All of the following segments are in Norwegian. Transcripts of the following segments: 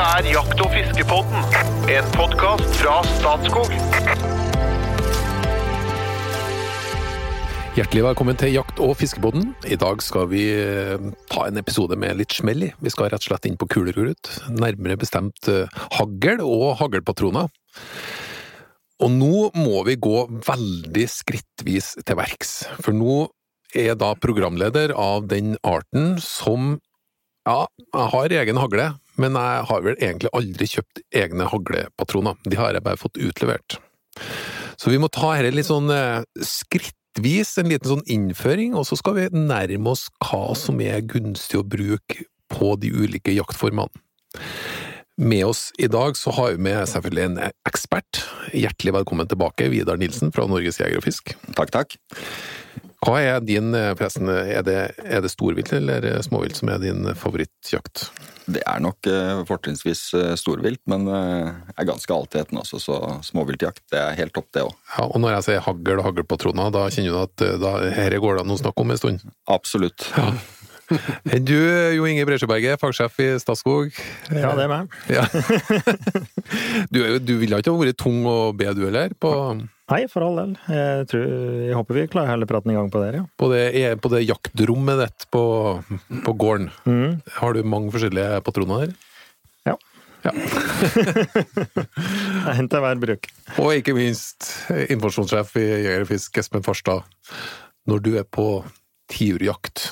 Dette er Jakt- og fiskepodden, en podkast fra Statskog. Hjertelig velkommen til Jakt- og fiskepodden. I dag skal vi eh, ta en episode med litt smell i. Vi skal rett og slett inn på kulerurut, nærmere bestemt eh, hagl og haglpatroner. Og nå må vi gå veldig skrittvis til verks, for nå er da programleder av den arten som ja, jeg har egen hagle, men jeg har vel egentlig aldri kjøpt egne haglepatroner. De har jeg bare fått utlevert. Så vi må ta dette litt sånn eh, skrittvis, en liten sånn innføring, og så skal vi nærme oss hva som er gunstig å bruke på de ulike jaktformene. Med oss i dag så har vi med selvfølgelig en ekspert. Hjertelig velkommen tilbake, Vidar Nilsen fra Norges Jeger og Fisk. Takk, takk. Hva er din, eh, forresten, er det, er det storvilt eller småvilt som er din favorittjakt? Det er nok eh, fortrinnsvis eh, storvilt, men jeg er ganske altetende også, så småviltjakt det er helt topp, det òg. Ja, og når jeg sier hagl og haglpatroner, da kjenner du at da, herre går det an å snakke om en stund? Absolutt. Enn du, Jo Inge Bresjeberget, fagsjef i Statskog. Ja, det er meg. Ja. Du, du ville ikke ha vært tung å be, du heller? På, Nei, for all del. Jeg, tror, jeg håper vi klarer hele praten i gang på det, ja. på, det, på det jaktrommet ditt på, på gården. Mm. Har du mange forskjellige patroner der? Ja. Ja. Jeg henter hver bruk. Og ikke minst informasjonssjef i Jeger og Fisk, Espen Farstad. Når du er på tiurjakt,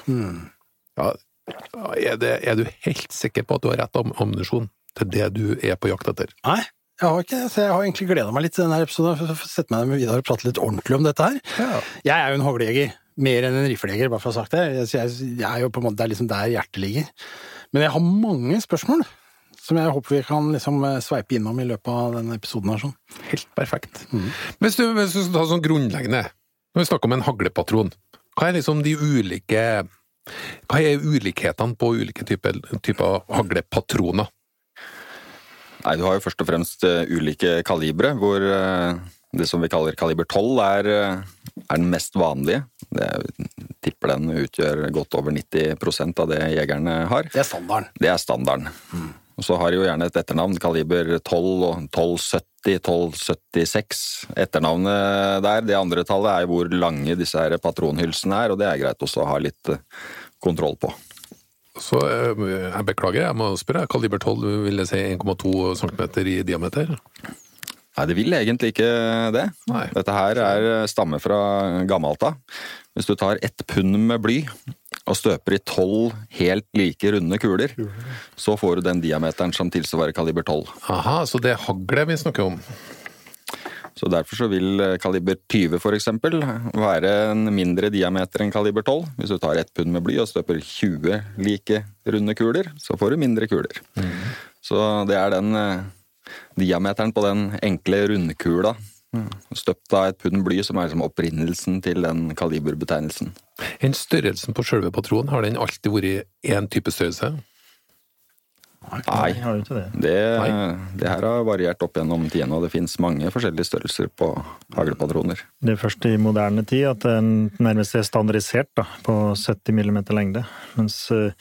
ja, er, det, er du helt sikker på at du har rett om ammunisjon til det du er på jakt etter? Nei, jeg har ikke det. Så jeg har egentlig gleda meg litt til denne episoden. for å Sette meg ned med Vidar og prate litt ordentlig om dette her. Jeg er jo en haglejeger. Mer enn en riflejeger, bare for å ha sagt det. Jeg, jeg, er jo på en måte, Det er liksom der hjertet ligger. Men jeg har mange spørsmål som jeg håper vi kan liksom sveipe innom i løpet av denne episoden. her sånn. Helt perfekt. Hvis, du, hvis du skal ta sånn grunnleggende, når vi snakker om en haglepatron, hva er liksom de ulike Hva er ulikhetene på ulike typer, typer haglepatroner? Nei, du har jo først og fremst eh, ulike kalibre, hvor eh, det som vi kaller kaliber 12 er, eh, er den mest vanlige. Det er- tipper den utgjør godt over 90% av det jegerne har. Det er standarden. Det er standarden. Og så har de jo gjerne et etternavn, kaliber 12 og 1270, 1276. Etternavnet der, det andre tallet er jo hvor lange disse her patronhylsene er, og det er greit også å ha litt kontroll på. Så eh, jeg beklager, jeg må spørre. Kaliber 12 vil jeg si 1,2 cm i diameter? Nei, det vil egentlig ikke det. Nei. Dette her er stammer fra gammelt av. Hvis du tar ett pund med bly og støper i tolv helt like runde kuler, så får du den diameteren som tilsvarer kaliber 12. Aha, så det er hagle vi snakker om. Så derfor så vil eh, kaliber 20 for eksempel være en mindre diameter enn kaliber 12. Hvis du tar ett pund med bly og støper 20 like runde kuler, så får du mindre kuler. Så det er den eh, diameteren på den enkle rundkula støpt av et pund bly som er liksom opprinnelsen til den kaliberbetegnelsen. Den størrelsen på selve patronen, har den alltid vært én type størrelse? Nei, det. det, det her har variert opp gjennom tidene, og det finnes mange forskjellige størrelser på haglpatroner. Det er først i moderne tid at den nærmest er standardisert da, på 70 mm lengde. Mens, eh,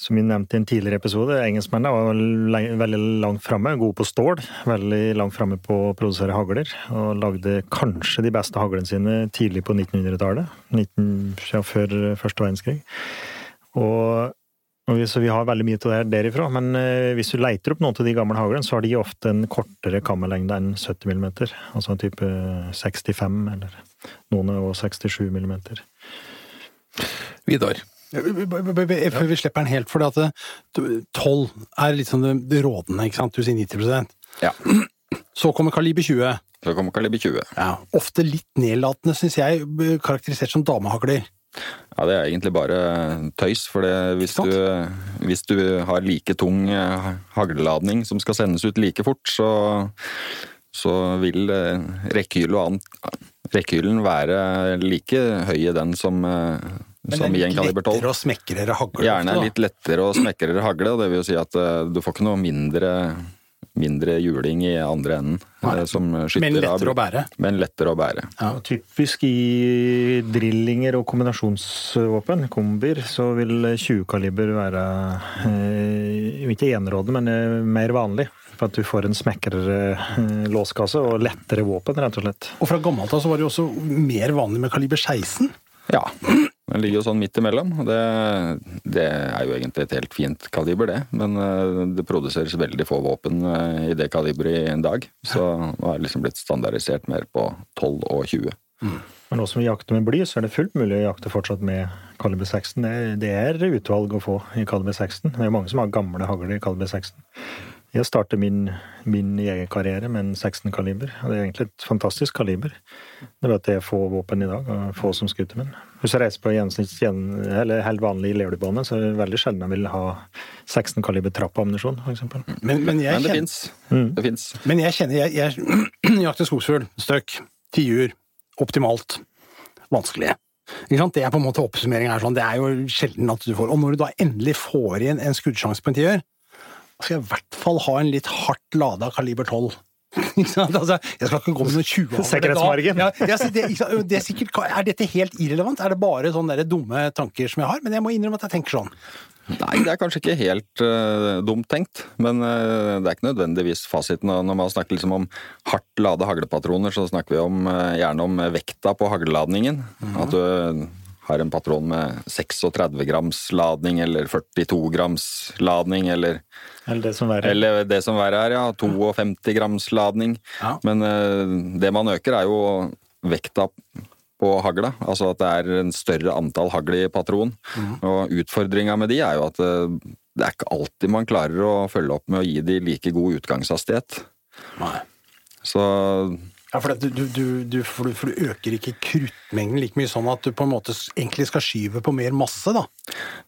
som vi nevnte i en tidligere episode, engelskmennene var veldig langt framme, gode på stål. Veldig langt framme på å produsere hagler, og lagde kanskje de beste haglene sine tidlig på 1900-tallet. ja, før første verdenskrig. Og vi, så vi har veldig mye til det derifra, men eh, hvis du leiter opp noen av de gamle haglene, så har de ofte en kortere kammerlengde enn 70 mm. Altså en type 65, eller noen er også 67 mm. Vidar, Før vi slipper den helt, for det at 12 er litt sånn det- det rådende, ikke sant? Du sier 90% Ja. Så kommer kaliber 20. Så kommer kaliber 20. Ja, ofte litt nedlatende, syns jeg, karakterisert som damehagler. Ja, det er egentlig bare tøys, for hvis, du, hvis du har like tung eh, hagleladning som skal sendes ut like fort, så, så vil eh, rekkehylen være like høy i den som, eh, som i en kaliber 12. lettere og smekrere hagle. Gjerne litt lettere og smekrere hagle, det vil jo si at du får ikke noe mindre mindre hjuling i andre enden. Nei. eh, Som skytter Men av- lettere å bære. Men lettere å bære. Ja, typisk i drillinger og kombinasjonsvåpen, kombier, så vil 20-kaliber være eh, ikke enerådende, men eh, mer vanlig. For at du får en smekrere eh, låskasse og lettere våpen, rett og slett. Og fra gammelt av så var det jo også mer vanlig med kaliber 16. Ja. Den ligger jo sånn midt imellom. Det, det er jo egentlig et helt fint kaliber, det. Men eh, det produseres veldig få våpen eh, i det kaliberet i en dag. Så nå er det liksom blitt standardisert mer på 12 og 20. Men nå som vi jakter med bly, så er det fullt mulig å jakte fortsatt med kaliber 16. Det er, utvalg å få i kaliber 16. Det er jo mange som har gamle hagler i kaliber 16. Jeg startet min, min jegerkarriere med en 16-kaliber. Det er egentlig et fantastisk kaliber. Det er bare at det er få våpen i dag, og få som skuter med den. Hvis jeg reiser på gjennomsnitts- eller helt vanlig leulbane, så er det veldig sjelden jeg vil ha 16-kaliber trappammunisjon, f.eks. Men, men, jeg Men det kjenner, fins. Det fins. men jeg kjenner Jeg, jeg jakter skogsfugl, støkk, tiur. Optimalt. Vanskelig. Ikke sant? Det er på en måte oppsummeringen her. Sånn. Det er jo sjelden at du får Og når du da endelig får igjen en skuddsjanse på en tiur, skal jeg i hvert fall ha en litt hardt lada kaliber 12. Altså, jeg skal ikke gå med noen 20 -hagle. Sikkerhetsmargin. Ja, ja, det, det er, sikkert, er dette helt irrelevant? Er det bare sånne dumme tanker som jeg har? Men jeg må innrømme at jeg tenker sånn. Nei, det er kanskje ikke helt uh, dumt tenkt, men uh, det er ikke nødvendigvis fasiten. Når man snakker liksom om hardt lade haglepatroner, så snakker vi om, uh, gjerne om vekta på hagleladningen. At du har en patron med 36 grams ladning, eller 42 grams ladning, eller, Eller det som verre. eller det som verre er, ja, 52 grams ladning. Ja. Men uh, det man øker, er jo vekta på hagla. Altså at det er en større antall hagl i patron. Og utfordringa med de er jo at uh, det er ikke alltid man klarer å følge opp med å gi de like god utgangshastighet. Nei. Så Ja, for, du, du, du, for, du, for du øker ikke kruttmengden like mye sånn at du på en måte egentlig skal skyve på mer masse, da.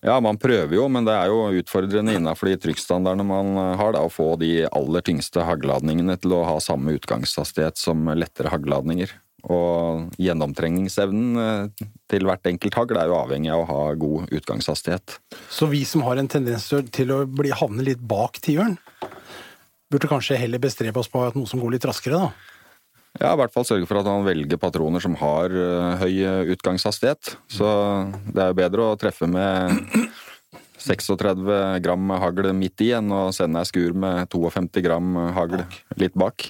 ja, man prøver jo, men det er jo utfordrende innenfor de trykkstandardene man eh, har, da, å få de aller tyngste hagleladningene til å ha samme utgangshastighet som lettere hagleladninger. Og gjennomtrengningsevnen eh, til hvert enkelt hagl er jo avhengig av å ha god utgangshastighet. Så vi som har en tendens til- å bli, havne litt bak tiuren, burde kanskje heller bestrebe oss på noe som går litt raskere, da. Ja, i hvert fall sørge for at han velger patroner som har eh, høy eh, utgangshastighet. Så det er jo bedre å treffe med 36 gram hagl midt i enn å sende ei skur med 52 gram hagl litt bak.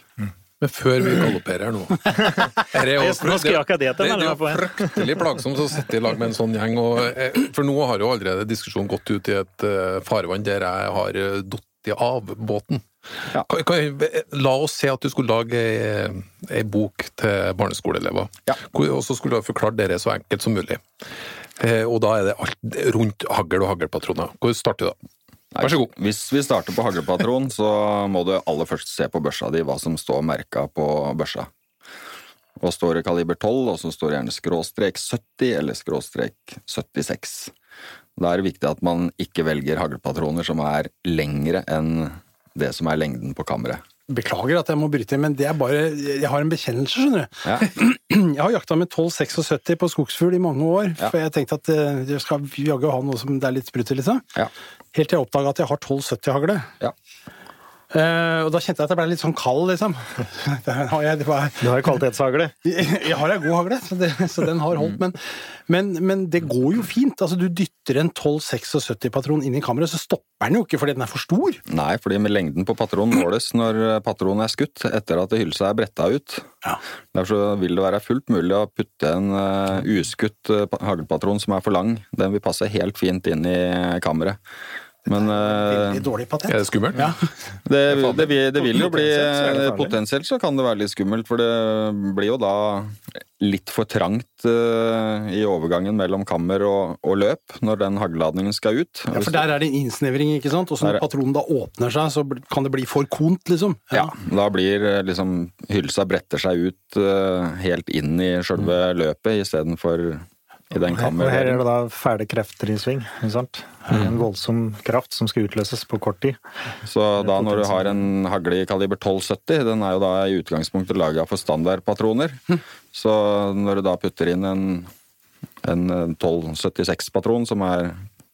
Men før vi galopperer nå er jo- Nå skal jeg akkurat det til, det, det er jo fryktelig plagsomt å sitte i lag med en sånn gjeng. Og, eh, for nå har jo allerede diskusjonen gått ut i et farvann der jeg har datt av båten. Ja. Kan, kan, la oss se at du skulle lage ei, ei bok til barneskoleelever. Ja. Og så skulle du ha forklart dere så enkelt som mulig. Eh, og da er det alt rundt hagl og haglpatroner. Hvor starter du da? Vær så god. Hvis vi starter på haglpatron, så må du aller først se på børsa di hva som står merka på børsa. Og står det kaliber 12, og så står det gjerne skråstrek 70 eller skråstrek 76. Da er det viktig at man ikke velger haglpatroner som er lengre enn det som er lengden på kammeret. Beklager at jeg må bryte men det er bare Jeg har en bekjennelse, skjønner du. Ja. Jeg har jakta med 1276 på skogsfugl i mange år, Ja. for jeg tenkte at eh, jeg skal jaggu ha noe som det er litt sprut i, liksom. Ja. Helt til jeg oppdaga at jeg har 1270-hagle. Ja. Eh, og da kjente jeg at jeg ble litt sånn kald, liksom. Har jeg, var, Du har jo kvalitetshagle. jeg har ei god hagle, så, det, så den har holdt. Men, men, men det går jo fint. Altså, du dytter en 12-76-patron inn i kammeret, så stopper den jo ikke fordi den er for stor. Nei, fordi med lengden på patronen måles når patronen er skutt etter at hylsa er bretta ut. Ja. Derfor vil det være fullt mulig å putte en uh, uskutt uh, haglpatron som er for lang. Den vil passe helt fint inn i kammeret. Men eh, Veldig dårlig patent. Er det skummelt? Ja. det, det, vil, det vil jo bli Potensielt så det farlig. Potensielt så kan det være litt skummelt, for det blir jo da litt for trangt uh, i overgangen mellom kammer og, og løp når den haglladningen skal ut. Ja, for der er det en innsnevring, ikke sant? Og så når patronen da åpner seg, så kan det bli for kont, liksom. Ja, da blir eh, liksom hylsa bretter seg ut uh, helt inn i sjølve løpet istedenfor i den Og her er det da fæle krefter i sving. ikke sant? En voldsom kraft som skal utløses på kort tid. Så da når du har en hagle i kaliber 1270, den er jo da i utgangspunktet laga for standardpatroner, så når du da putter inn en, en 1276-patron som er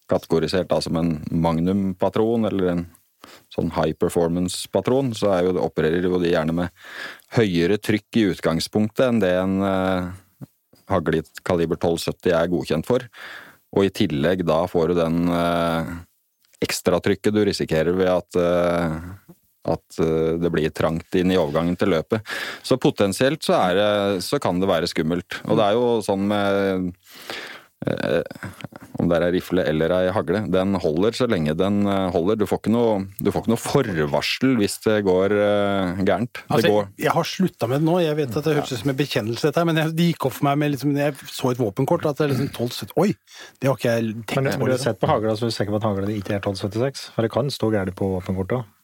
kategorisert da som en magnumpatron eller en sånn high performance-patron, så er jo, opererer jo de gjerne med høyere trykk i utgangspunktet enn det en uh, hagle i kaliber 1270 er godkjent for. Og i tillegg da får du den eh, ekstratrykket du risikerer ved at eh, at det blir trangt inn i overgangen til løpet. Så potensielt så, det, så kan det være skummelt. Og det er jo sånn med Eh, om det er ei rifle eller ei hagle, den holder så lenge den eh, holder. Du får ikke noe, får ikke noe forvarsel hvis det går uh, gærent. Altså, det går... Jeg har slutta med det nå, jeg vet at det høres ut som en bekjennelse, dette, men det gikk opp for meg med liksom, jeg så et våpenkort at det er liksom 1270 Oi! Det har ikke jeg tenkt men, på. Men du har sett på hagla, så er du sikker på at hagla ikke er 1276? For det kan stå gærent på våpenkortet òg.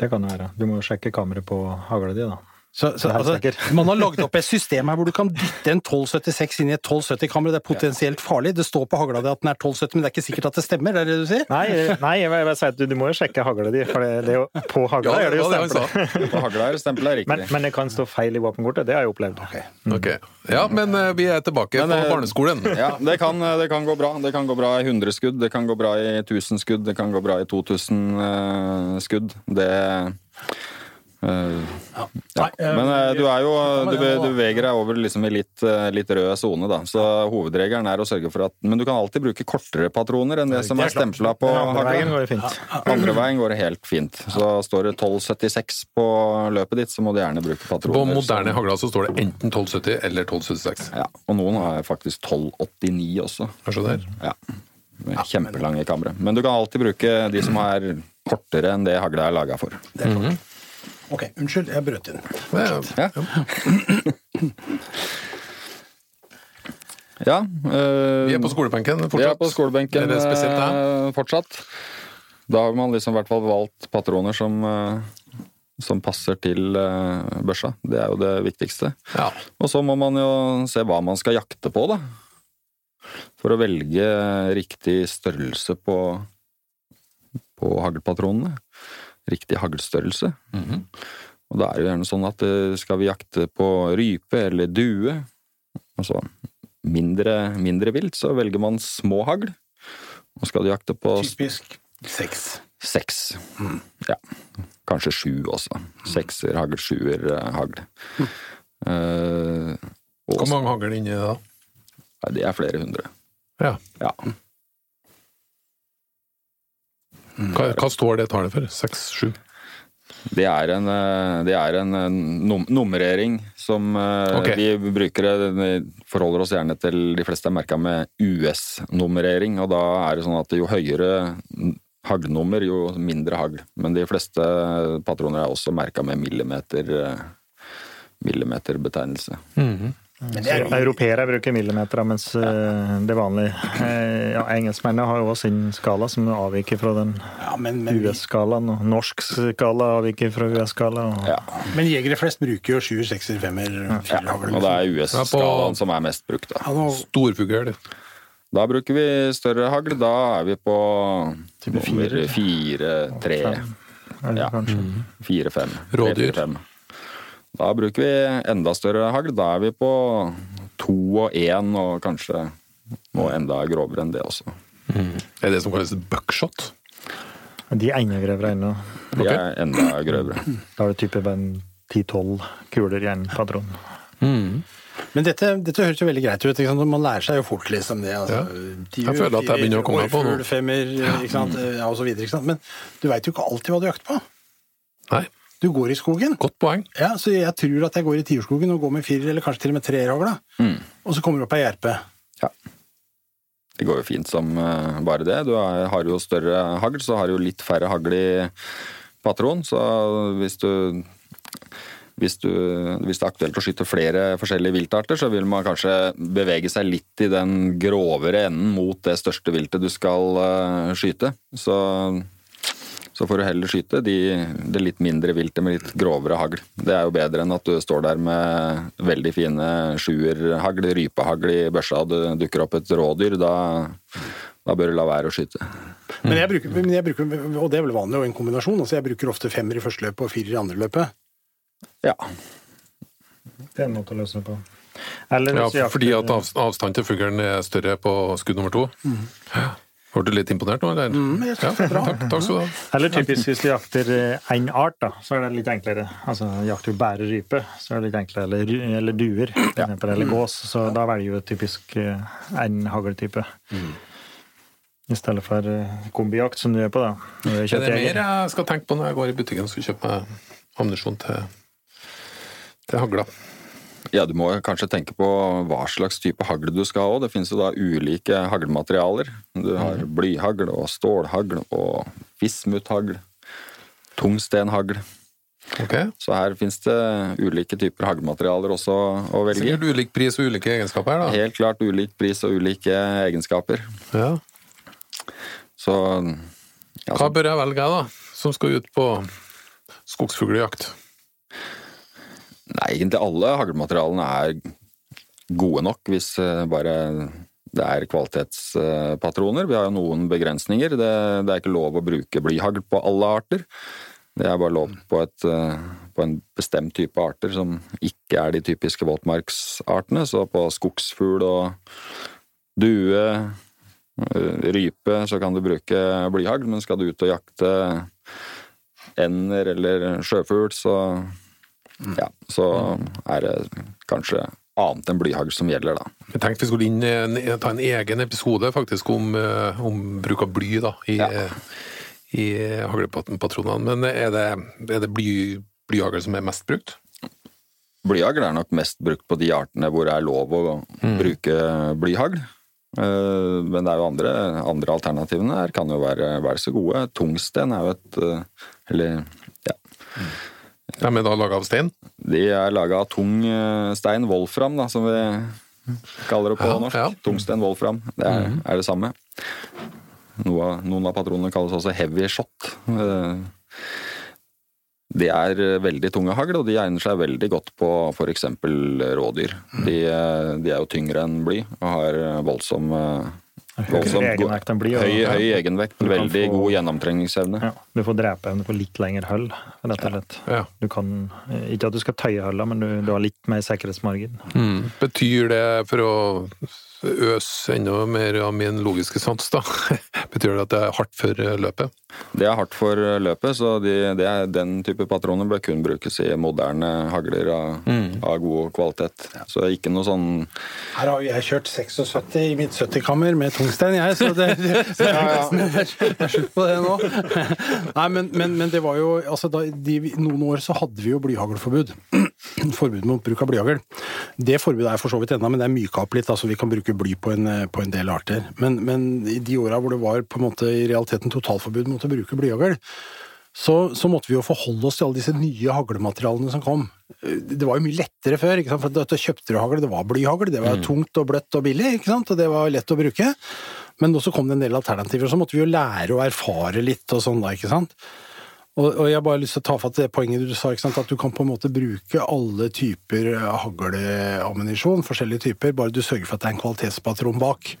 Det kan det være. Du må jo sjekke kameraet på hagla di, da. Så, så altså, man har lagd opp et system her hvor du kan dytte en 1276 inn i et 1270-kamera. Det er potensielt farlig. Det står på hagla di at den er 1270, men det er ikke sikkert at det stemmer? det er det du sier? Nei, nei jeg vil si at du, du, må jo sjekke hagla di, for det, det er jo, på hagla ja, er det jo stempel. på hagla er stempelet riktig. Men, men, det kan stå feil i våpenkortet. Det har jeg opplevd. Okay. Mm. Okay. Ja, men uh, vi er tilbake men, på uh, barneskolen. Ja, det kan, det kan, gå bra. Det kan gå bra i 100 skudd, det kan gå bra i 1000 skudd, det kan gå bra i 2000 uh, skudd. Det ja. Ja. Men uh, du er jo Du, du beveger deg over liksom i litt, uh, litt rød sone, da. Så hovedregelen er å sørge for at Men du kan alltid bruke kortere patroner enn det som er stempla på fint. Andre veien går det helt fint. Så står det 1276 på løpet ditt, så må du gjerne bruke patroner. På moderne hagla så står det enten 1270 eller 1276. Ja, og noen har faktisk 1289 også. Kanskje der? Ja. Kjempelange kamre. Men du kan alltid bruke de som er kortere enn det hagla er laga for. Det er klart. Ok, unnskyld, jeg brøt inn. Ja. ja øh, vi er på skolebenken fortsatt? Vi er på skolebenken er det spesielt, da? Øh, fortsatt. Da har man liksom i hvert fall valgt patroner som, øh, som passer til børsa. Det er jo det viktigste. Ja. Og så må man jo se hva man skal jakte på, da. For å velge riktig størrelse på, på haglpatronene riktig haglstørrelse. Mm -hmm. Og da er det jo gjerne sånn at eh, skal vi jakte på rype eller due, altså mindre, mindre vilt, så velger man små hagl. Og skal du jakte på Typisk seks. Seks. Mm. Ja. Kanskje sju også. Sekser hagl, sjuer eh, hagl. Mm. Uh, Hvor mange hagl inni da? Det er flere hundre. Ja. ja. Hva, hva står det tallet for? Seks-sju? Det er en, eh, det er en num nummerering som eh, okay. vi brukere forholder oss gjerne til De fleste er merka med US-nummerering, og da er det sånn at jo høyere haglnummer, jo mindre hagl. Men de fleste patroner er også merka med millimeter, eh, millimeterbetegnelse. Mm -hmm. Er... Europeere bruker millimeter, mens ja. Eh, det vanlige eh, ja, Engelskmennene har jo også sin skala, som avviker fra den ja, US-skalaen. Og norsk skala avviker fra US-skalaen. Og... Ja. Men jegere flest bruker jo 7, 6, 5 ja. Og det er US-skalaen som er mest brukt. da. Storfugl. Da bruker vi større hagl. Da er vi på nummer fire, tre Ja. Fire-fem. Rådyr. Da bruker vi enda større hagl. Da er vi på to og én, og kanskje noe enda grovere enn det også. Mm. Er det som kalles buckshot? De er enda grøvere ennå. De er enda grøvere. Da er det type 10-12 kuler i en patron. Mm. Men dette, dette, høres jo veldig greit ut. Man lærer seg jo fort liksom det. Altså, ja. Jeg føler at jeg begynner å komme på noe. Femmer, ikke sant? Ja, og så videre, ikke sant? Men du veit jo ikke alltid hva du jakter på. Nei. Du går i skogen. Godt poeng. Ja, Så jeg tror at jeg går i tiurskogen og går med firer, eller kanskje til og med treerhagla. Mm. Og så kommer du opp ei gjerpe. Ja. Det går jo fint som uh, bare det. Du har, jo større hagl, så har du litt færre hagl i patron. Så hvis du, hvis du hvis det er aktuelt å skyte flere forskjellige viltarter, så vil man kanskje bevege seg litt i den grovere enden mot det største viltet du skal uh, skyte. Så så får du heller skyte de, det litt mindre viltet med litt grovere hagl. Det er jo bedre enn at du står der med veldig fine sjuerhagl, rypehagl i børsa, og det dukker opp et rådyr. Da, da bør du la være å skyte. Men jeg, bruker, men jeg bruker, og det er vel vanlig, og en kombinasjon. altså Jeg bruker ofte femmer i første løpet og firer i andre løpet. Ja. Det er en måte å løse det på. Eller, ja, fordi at avstand til fuglen er større på skudd nummer to. Mm. Ble du litt imponert nå, eller? Mm, er bra. Takk, takk skal du ha. Eller typisk hvis du jakter én art, da, så er det litt enklere. Altså jakter du bare rype, så er det litt enklere. Eller, eller duer, for eksempel, eller gås. Så da velger du typisk én hagltype. I stedet for eh, kombijakt, som du gjør på, da. Er Er det kjøttjeger. mer jeg skal tenke på når jeg går i butikken og skal kjøpe ammunisjon til, til hagla? Ja, du må kanskje tenke på hva slags type hagl du skal ha òg. Det finnes jo da ulike haglmaterialer. Du har blyhagl og stålhagl og vismuthagl. Tungstenhagl. Okay. Så her finnes det ulike typer haglmaterialer også å velge i. Sikkert ulik pris og ulike egenskaper da. Helt klart ulik pris og ulike egenskaper. Ja. Så ja, Hva bør jeg velge, da? Som skal ut på skogsfuglejakt? Nei, egentlig alle haglmaterialene er gode nok hvis eh, bare det er kvalitetspatroner. Vi har jo noen begrensninger. Det, det er ikke lov å bruke blyhagl på alle arter. Det er bare lov på, et, eh, på en bestemt type arter som ikke er de typiske våtmarksartene. Så på skogsfugl og due, eh, rype, så kan du bruke blyhagl. Men skal du ut og jakte ender eller sjøfugl, så ja, så er det kanskje annet enn blyhagl som gjelder, da. Jeg tenkte vi skulle inn, ta en egen episode faktisk om, eh, om bruk av bly da, i, Ja. i haglepatronene. Men er det, er det bly, blyhagl som er mest brukt? Blyhagl er nok mest brukt på de artene hvor det er lov å bruke blyhagl. Eh, Men det er jo andre, andre alternativene her kan jo være vel så gode. Tungsten er jo et eh, Eller ja. De er da laga av stein? De er laga av tung eh, stein, wolfram, da, som vi kaller det på Ja, norsk. ja. Tungsten, wolfram. Det er, er det samme. Noe, noen av patronene kalles også heavy shot. Eh, De er eh, veldig tunge hagl, og de egner seg veldig godt på f.eks. rådyr. De, eh, de er jo tyngre enn bly og har voldsom, bly, høy, høy egenvekt. Veldig få- god gjennomtrengningsevne. Ja, du får drepeevne på litt lengre hull, rett og slett. Ja. Du kan, eh, ikke at du skal tøye hullene, men du, du har litt mer sikkerhetsmargin. Mm. Betyr det, for å øse enda mer av min logiske sans, da, betyr det at det er hardt for løpet? Det er hardt for løpet, så de, det er, den type patroner bør kun brukes i moderne hagler av, av god kvalitet. Så ikke noe sånn Her har jo jeg kjørt 76 i mitt 70-kammer med tungstein, jeg, så det, det, det, det er slutt på det nå. Nei, men, men, men det var jo altså da, de, Noen år så hadde vi jo blyhaglforbud. Forbud mot bruk av blyhagl. Det forbudet er for så vidt ennå, men det er myka opp litt. altså Vi kan bruke bly på en, på en del arter. Men, men i de åra hvor det var på en måte i realiteten totalforbud mot å bruke blyhagl, så, så måtte vi jo forholde oss til alle disse nye haglematerialene som kom. Det var jo mye lettere før, ikke sant? for da kjøpte du hagl, det var blyhagl, det var tungt og bløtt og billig, ikke sant? og det var lett å bruke. Men så kom det en del alternativer, så måtte vi jo lære og erfare litt og sånn da, ikke sant. Og, og jeg har bare lyst til å ta fatt i det poenget du sa, ikke sant? at du kan på en måte bruke alle typer hagleammunisjon, forskjellige typer, bare du sørger for at det er en kvalitetspatron bak.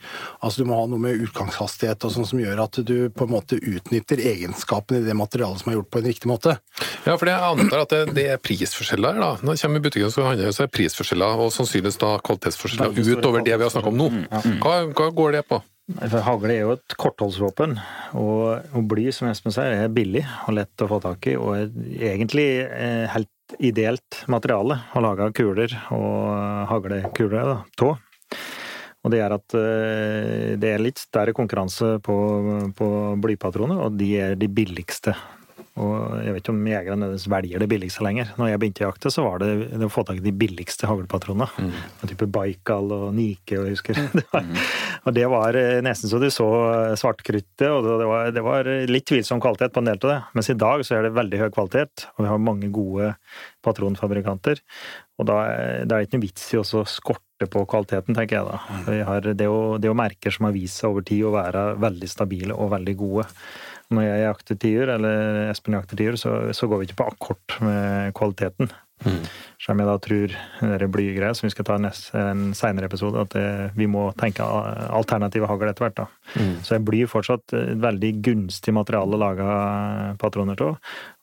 Altså du må ha noe med utgangshastighet og sånn som gjør at du på en måte utnytter egenskapene i det materialet som er gjort på en riktig måte. Ja, for jeg antar at det, det er prisforskjeller her, da. Når jeg kommer i butikken, så handler det så er prisforskjeller, og sannsynligvis da kvalitetsforskjeller utover det vi har snakket om nå. Hva, hva går det på? Hagle er jo et kortholdsvåpen, og, og bly, som Espen sier, er billig og lett å få tak i, og egentlig eh, helt ideelt materiale å lage kuler og haglekuler av. Og det er at eh, det er litt større konkurranse på, på blypatroner, og de er de billigste. Og jeg vet ikke om jegerne nødvendigvis velger det billigste lenger. Når jeg begynte å jakte, så var det, det å få tak i de billigste haglpatronene. Av type Baikal og Nike, og jeg husker. Det var, og det var eh, nesten så du så svartkruttet, og det var, det var litt tvilsom kvalitet på en del av det. Mens i dag så er det veldig høy kvalitet, og vi har mange gode patronfabrikanter. Og da, er- er det ikke noe vits i å skorte på kvaliteten, tenker jeg da. Vi har, det, det er jo merker som har vist seg over tid å være veldig stabile og veldig gode. Når jeg jakter tiur, eller Espen jakter tiur, så, så går vi ikke på akkord med kvaliteten. Selv om jeg da tror det blygreier som vi skal ta nest- en senere episode, at det, vi må tenke alternative hagl etter hvert. da. Så jeg blir fortsatt et veldig gunstig materiale å lage patroner av.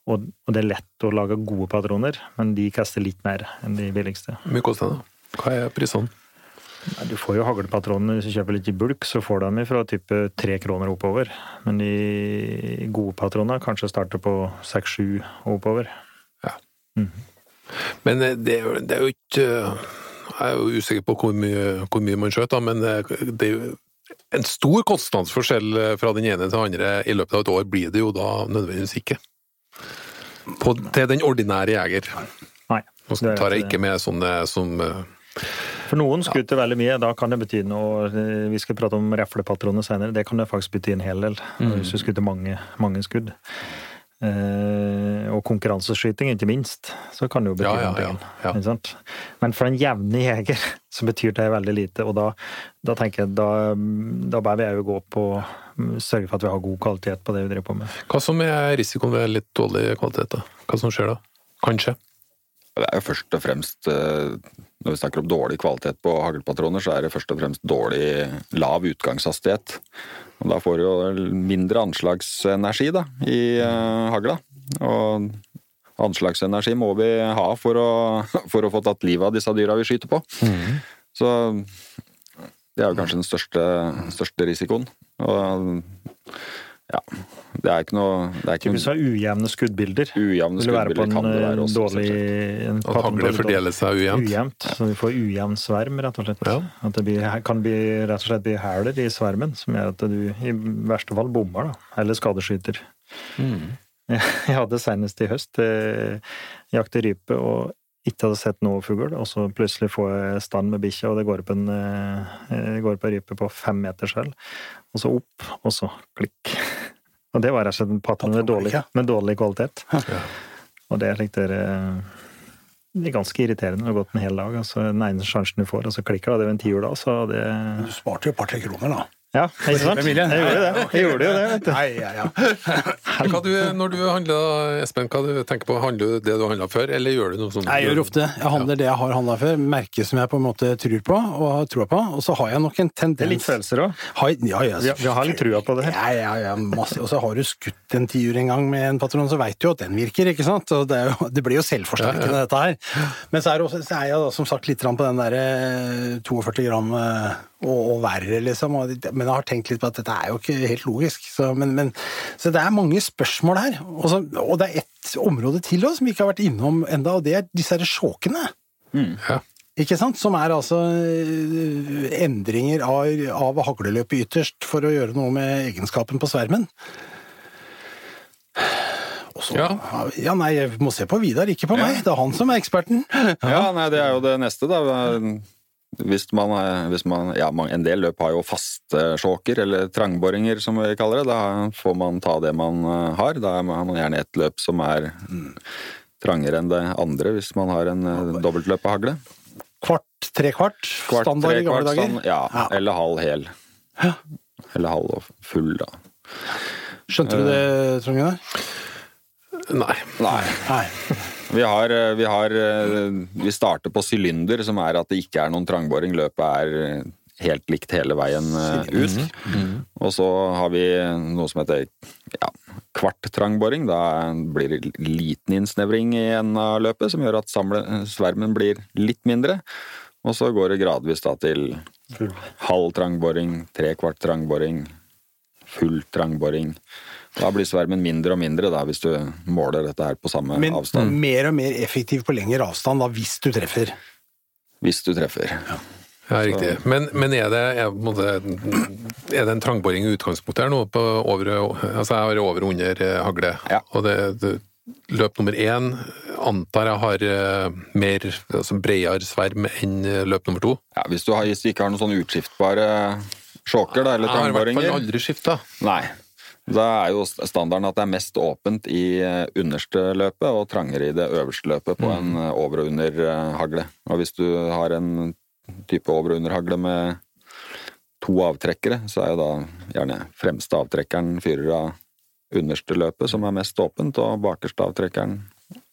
Og, og det er lett å lage gode patroner, men de kaster litt mer enn de billigste. Mye koster det? Hva er prisene? Du får jo haglpatroner hvis du kjøper litt i bulk, så får du dem fra type tre kroner oppover. Men de gode patronene kanskje starter på seks-sju oppover. Men eh, det, det er jo ikke eh, Jeg er jo usikker på hvor mye, hvor mye man skjøt, da, men eh, det er jo en stor kostnadsforskjell fra den ene til den andre i løpet av et år blir det jo da nødvendigvis ikke. På, til den ordinære jeger. Nei. Nå tar jeg ikke med sånne som For noen skuter veldig mye, da kan det bety noe. eh, Vi skal prate om reflepatroner senere. Det kan det faktisk bety en hel del, hvis du skuter mange, mange skudd. Eh, og konkurranseskyting, ikke minst, så kan det jo bety Ja, ja, ja, ja. Men for en jevne jeger så betyr det veldig lite, og da, da tenker jeg da, da bør vi òg gå på Sørge for at vi har god kvalitet på det vi driver på med. Hva som er risikoen ved litt dårlig kvalitet? da? Hva som skjer da? Kanskje? Det er jo først og fremst eh, Når vi snakker om dårlig kvalitet på haglpatroner, så er det først og fremst dårlig lav utgangshastighet. Og da får du jo mindre anslagsenergi da, i uh, hagla. Og anslagsenergi må vi ha for å, for å få tatt livet av disse dyra vi skyter på. Så det er jo kanskje den største, største risikoen. Og ja, det er ikke noe det er ikke du har ujevne skuddbilder, Ujevne vil være skuddbilder kan det være også, dårlig en At hagle fordeler seg ujevnt? Ujevnt, så vi får ujevn sverm, rett og slett. Ja. At det blir, kan bli, rett og slett bli hæler i svermen, som gjør at du i verste fall bommer, da. Eller skadeskyter. Jeg hadde senest i høst eh, jakte rype og ikke hadde sett noe fugl, og så plutselig får jeg stand med bikkja, og det går opp en eh, går opp en rype på fem meter selv, og så opp, og så klikk. Og det var rett og slett en patron med dårlig, med dårlig kvalitet. Og det er slik dere det er ganske irriterende å ha gått en hel dag. Altså, den ene sjansen du får, og så klikker det. Det er jo en tiur da, så det Du sparte jo et par-tre kroner, da. Ja, ikke sant? Jeg gjorde det. Jeg gjorde jo det, vet du. Nei, ja, ja. Hva du, når du handler, Espen, hva du tenker på? Handler du det du har handla før, eller gjør du noe sånt? Jeg gjør ofte Jeg handler det jeg har handla før, merker som jeg på en måte tror på og har troa på, og så har jeg nok en tendens Det er litt følelser òg. Ja, ja, Vi, har litt trua på det her. Ja, ja, ja, masse. Og så har du skutt en tiur en gang med en patron, så veit du jo at den virker, ikke sant? Og det, er jo, det blir jo selvforsterkende, Ja, ja. dette her. Men så er, også, så er jeg da som sagt litt på den derre 42 gram eh, og, og verre, liksom. Og, men jeg har tenkt litt på at dette er jo ikke helt logisk. Så, men, men, så det er mange spørsmål her. Og, så, og det er ett område til også, som vi ikke har vært innom enda, og det er disse her sjåkene. Ja. Ikke sant? Som er altså øh, endringer av, av hagleløpet ytterst for å gjøre noe med egenskapen på svermen. Så, Ja. ja. nei, jeg må se på Vidar, ikke på meg. Det er han som er eksperten. Ja, nei, det er jo det neste, da. Hvis man, hvis man Ja, en del løp har jo faste sjåker, eller trangboringer som vi kaller det. Da får man ta det man eh, har. Da har man gjerne et løp som er trangere enn det andre, hvis man har en eh, dobbeltløpehagle. Kvart, tre Kvart, standard i gamle dager. stand- Ja, Ja. eller halv hel. Eller halv og full, da. Skjønte du det, Trond Gunnar? Nei. Nei. Nei. Vi har, eh, vi har eh, Vi starter på sylinder, som er at det ikke er noen trangboring. Løpet er eh, helt likt hele veien ut. Og så har vi noe som heter ja, kvart trangboring. Da blir det liten innsnevring i enden av løpet, som gjør at samle, svermen blir litt mindre. Og så går det gradvis da til halv trangboring, tre kvart trangboring, full trangboring. Da blir svermen mindre og mindre da, hvis du måler dette her på samme Men avstand. mer og mer effektiv på lengre avstand, da, hvis du treffer. Hvis du treffer. Ja, Ja, riktig. Men, men er, det, er, er det en trangboring i utgangspunktet her nå? På over, altså jeg har over og under eh, hagle. Ja. Og det, det, løp nummer én antar jeg har eh, mer altså bredere sverm enn eh, løp nummer to. Ja, hvis, du har, hvis du ikke har noen sånne utskiftbare sjåker da, eller Jeg har i hvert fall trangboringer aldri skifta. Nei. Da er jo standarden at det er mest åpent i eh, underste løpet og trangere i det øverste løpet på en eh, over- og underhagle. Og hvis du har en type over- og underhagle med to avtrekkere, så er jo da gjerne fremste avtrekkeren fyrer av underste løpet, som er mest åpent, og bakerste avtrekkeren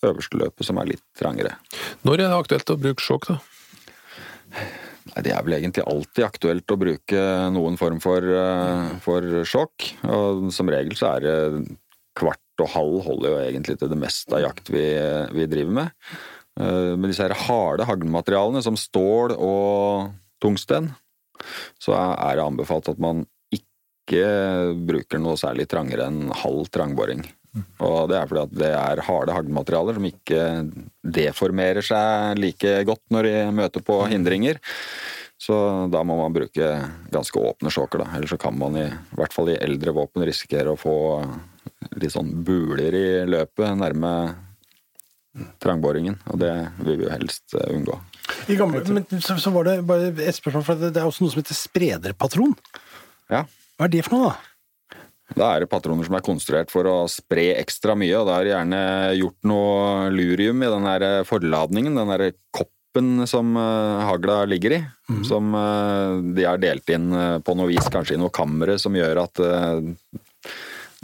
øverste løpet, som er litt trangere. Når er det aktuelt å bruke sjokk, da? Nei, Det er vel egentlig alltid aktuelt å bruke noen form for, eh, for sjokk. Og som regel så er det kvart og halv holder jo egentlig til det meste av jakt vi, vi driver med. Med disse her harde haglmaterialene som stål og tungsten, så er det anbefalt at man ikke bruker noe særlig trangere enn halv trangboring. Og det er fordi at det er harde haglmaterialer som ikke deformerer seg like godt når de møter på hindringer. Så da må man bruke ganske åpne sjåker, da. Ellers så kan man i, i hvert fall i eldre våpen risikere å få litt sånn buler i løpet nærme trangboringen, og det vil vi jo helst eh, unngå. I gamle, men så, så var det bare et spørsmål, for det er også noe som heter sprederpatron. Ja, Hva er det for noe, da? Da er det patroner som er konstruert for å spre ekstra mye, og da er det gjerne gjort noe lurium i den der forladningen, den der koppen som eh, hagla ligger i. Som eh, de har delt inn eh, på noe vis, kanskje i noe kamre, som gjør at eh,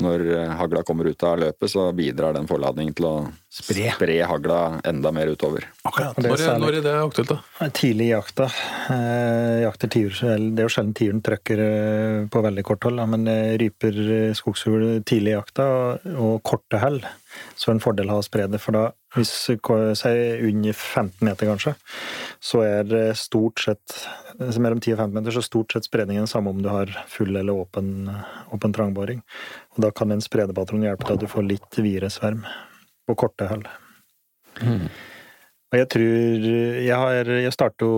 når eh, hagla kommer ut av løpet, så bidrar den forladningen til å Spre. hagla enda mer utover. Akkurat. Det er Når er, når er det aktuelt, da? Tidlig i jakta. Eh, jakter tiur, det er jo sjelden tiuren trøkker eh, på veldig kort hold, men ryper skogsfugl tidlig i jakta og, og korte hell, så er det en fordel å ha å spre det. For da, hvis si under 15 meter kanskje, så er det stort sett mellom 10 og 15 meter, så stort sett spredningen samme om du har full eller åpen, åpen trangboring. Og da kan en spredepatron hjelpe til at du får litt videre sverm på korte hell. Og jeg tror Jeg har jeg starta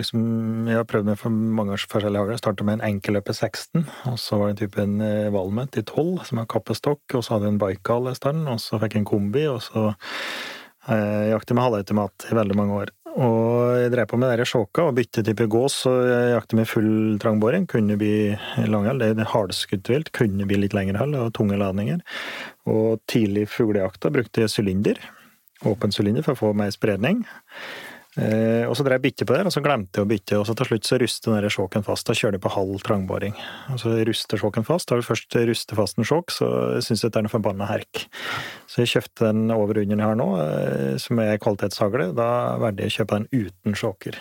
liksom Jeg har prøvd med for mange års forskjellige hagler. Jeg startet med en enkelløper 16, og så var det en type en eh, Valmet i 12 som er kappestokk, og så hadde jeg en Baikal i starten, og så fikk jeg en kombi, og så eh, jeg med halvautomat i veldig mange år. Og jeg drev på med sjåka og bytte type gås, og jeg jakte med full trangboring. Kunne bli langhell, det er hardskuddvilt, kunne bli litt lengre hell og tunge ladninger. Og tidlig fuglejakta brukte jeg sylinder åpen sylinder for å få mer spredning. Eh, og så drev jeg bytte på det, og så glemte jeg å bytte, og så til slutt så ruster den sjåken fast. Da kjører jeg på halv trangboring. Og så ruster sjåken fast. Da har du først rustet fast en sjåk, så syns jeg det er noe forbanna herk. Så jeg kjøpte den over under jeg har nå, eh, som er kvalitetshagle. Da valgte jeg å kjøpe den uten sjåker.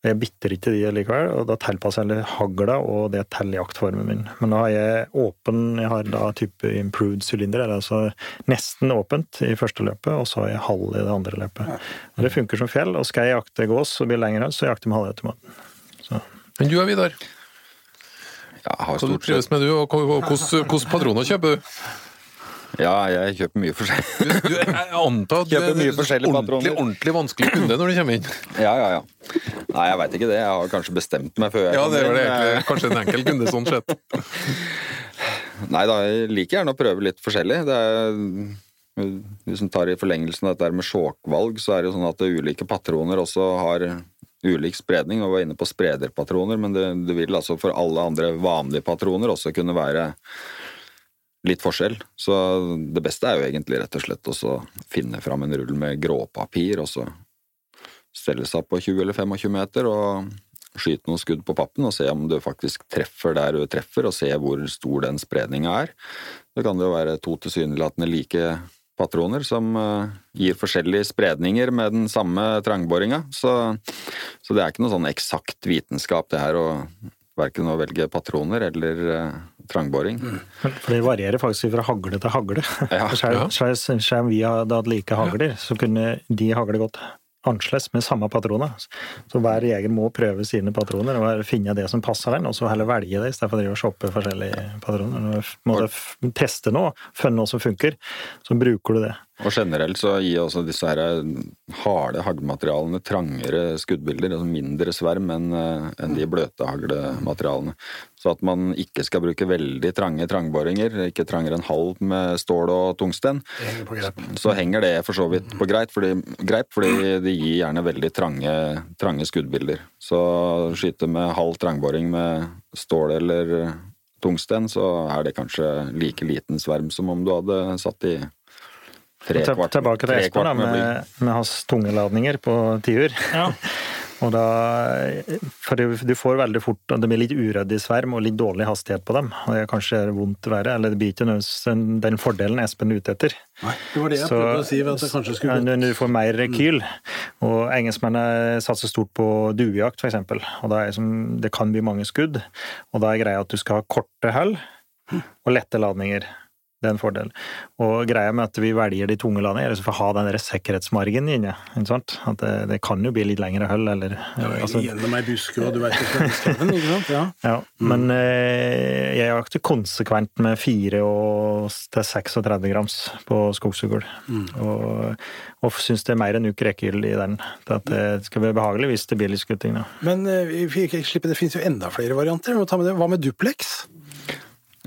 Jeg bitter ikke de likevel, og da tilpasser jeg hagla og det til jaktformen min. Men da har jeg åpen, jeg har da type improved sylinder, eller altså nesten åpent i første løpet, og så har jeg halv i det andre løpet. Og det funker som fjell, og skal jeg jakte gås og bli lenger høl, så jakter jeg med halvautomaten. Så Men du er Vidar. Ja, jeg har stort trives sett med du, og hvordan patroner kjøper du? Ja, jeg kjøper mye forskjellig. Du, du jeg antar at du er en ordentlig, ordentlig vanskelig kunde når du kommer inn. Ja, ja, ja. Nei, jeg veit ikke det. Jeg har kanskje bestemt meg før jeg Ja, det er det egentlig kanskje en enkel kunde sånn sett. Nei da, jeg liker gjerne å prøve litt forskjellig. Det er, hvis en tar i forlengelsen av dette med sjåkvalg, så er det jo sånn at ulike patroner også har ulik spredning. Og var inne på sprederpatroner, men det, det vil altså for alle andre vanlige patroner også kunne være litt forskjell. Så det beste er jo egentlig rett og slett å finne fram en rull med gråpapir, og så stelle seg på 20 eller 25 meter og skyte noen skudd på pappen og se om du faktisk treffer der du treffer, og se hvor stor den spredninga er. Det kan det jo være to tilsynelatende like patroner som eh, gir forskjellige spredninger med den samme trangboringa. Så, så det er ikke noe sånn eksakt vitenskap, det her å verken å velge patroner eller eh, trangboring. For det varierer faktisk fra hagle til hagle. Ja, om vi hadde hatt like hagler, så kunne de hagle godt annerledes med samme patroner. Så hver jeger må prøve sine patroner og finne det som passer den, og så heller velge det istedenfor å shoppe forskjellige patroner. Når du må teste noe, finne noe som funker, så bruker du det. Og generelt så gir også disse her harde haglmaterialene trangere skuddbilder, altså mindre sverm enn en de bløte haglmaterialene. Så at man ikke skal bruke veldig trange trangboringer, ikke trangere enn halv med stål og tungsten, henger så henger det for så vidt på greip, fordi, greip, fordi de gir gjerne veldig trange, trange skuddbilder. Så skyte med halv trangboring med stål eller tungsten, så er det kanskje like liten sverm som om du hadde satt i tre kvart, Tilbake til Espen da, med med, hans tunge ladninger på tiur. Og da, for du får veldig fort Det blir litt uryddig sverm og litt dårlig hastighet på dem. Og det er kanskje vondt verre, eller det blir ikke nødvendigvis den- den fordelen Espen er ute etter. Nei, det var det jeg prøvde å si, at det kanskje skulle Ja, du får mer rekyl. Og engelskmennene satser stort på duejakt, f.eks. Og er det, som, det kan bli mange skudd. Og da er greia at du skal ha korte hull og lette ladninger. Det er en fordel. Og greia med at vi velger de tunge landene, er for å ha den sikkerhetsmargen inne. Ikke sant? At det, det kan jo bli litt lengre hull, eller altså, Gjennom ei buske, og du veit ikke skauen, ikke sant? Ja. ja, Men eh, jeg jakter konsekvent med 4 og, til 36 grams på skogsfugl. Og, og syns det er mer enn uke rekkehyll i den. Til at det skal være behagelig hvis det blir litt skutting. Da. Men eh, vi fikk ikke slippe, det finnes jo enda flere varianter. Vi må ta med det. Hva med duplex?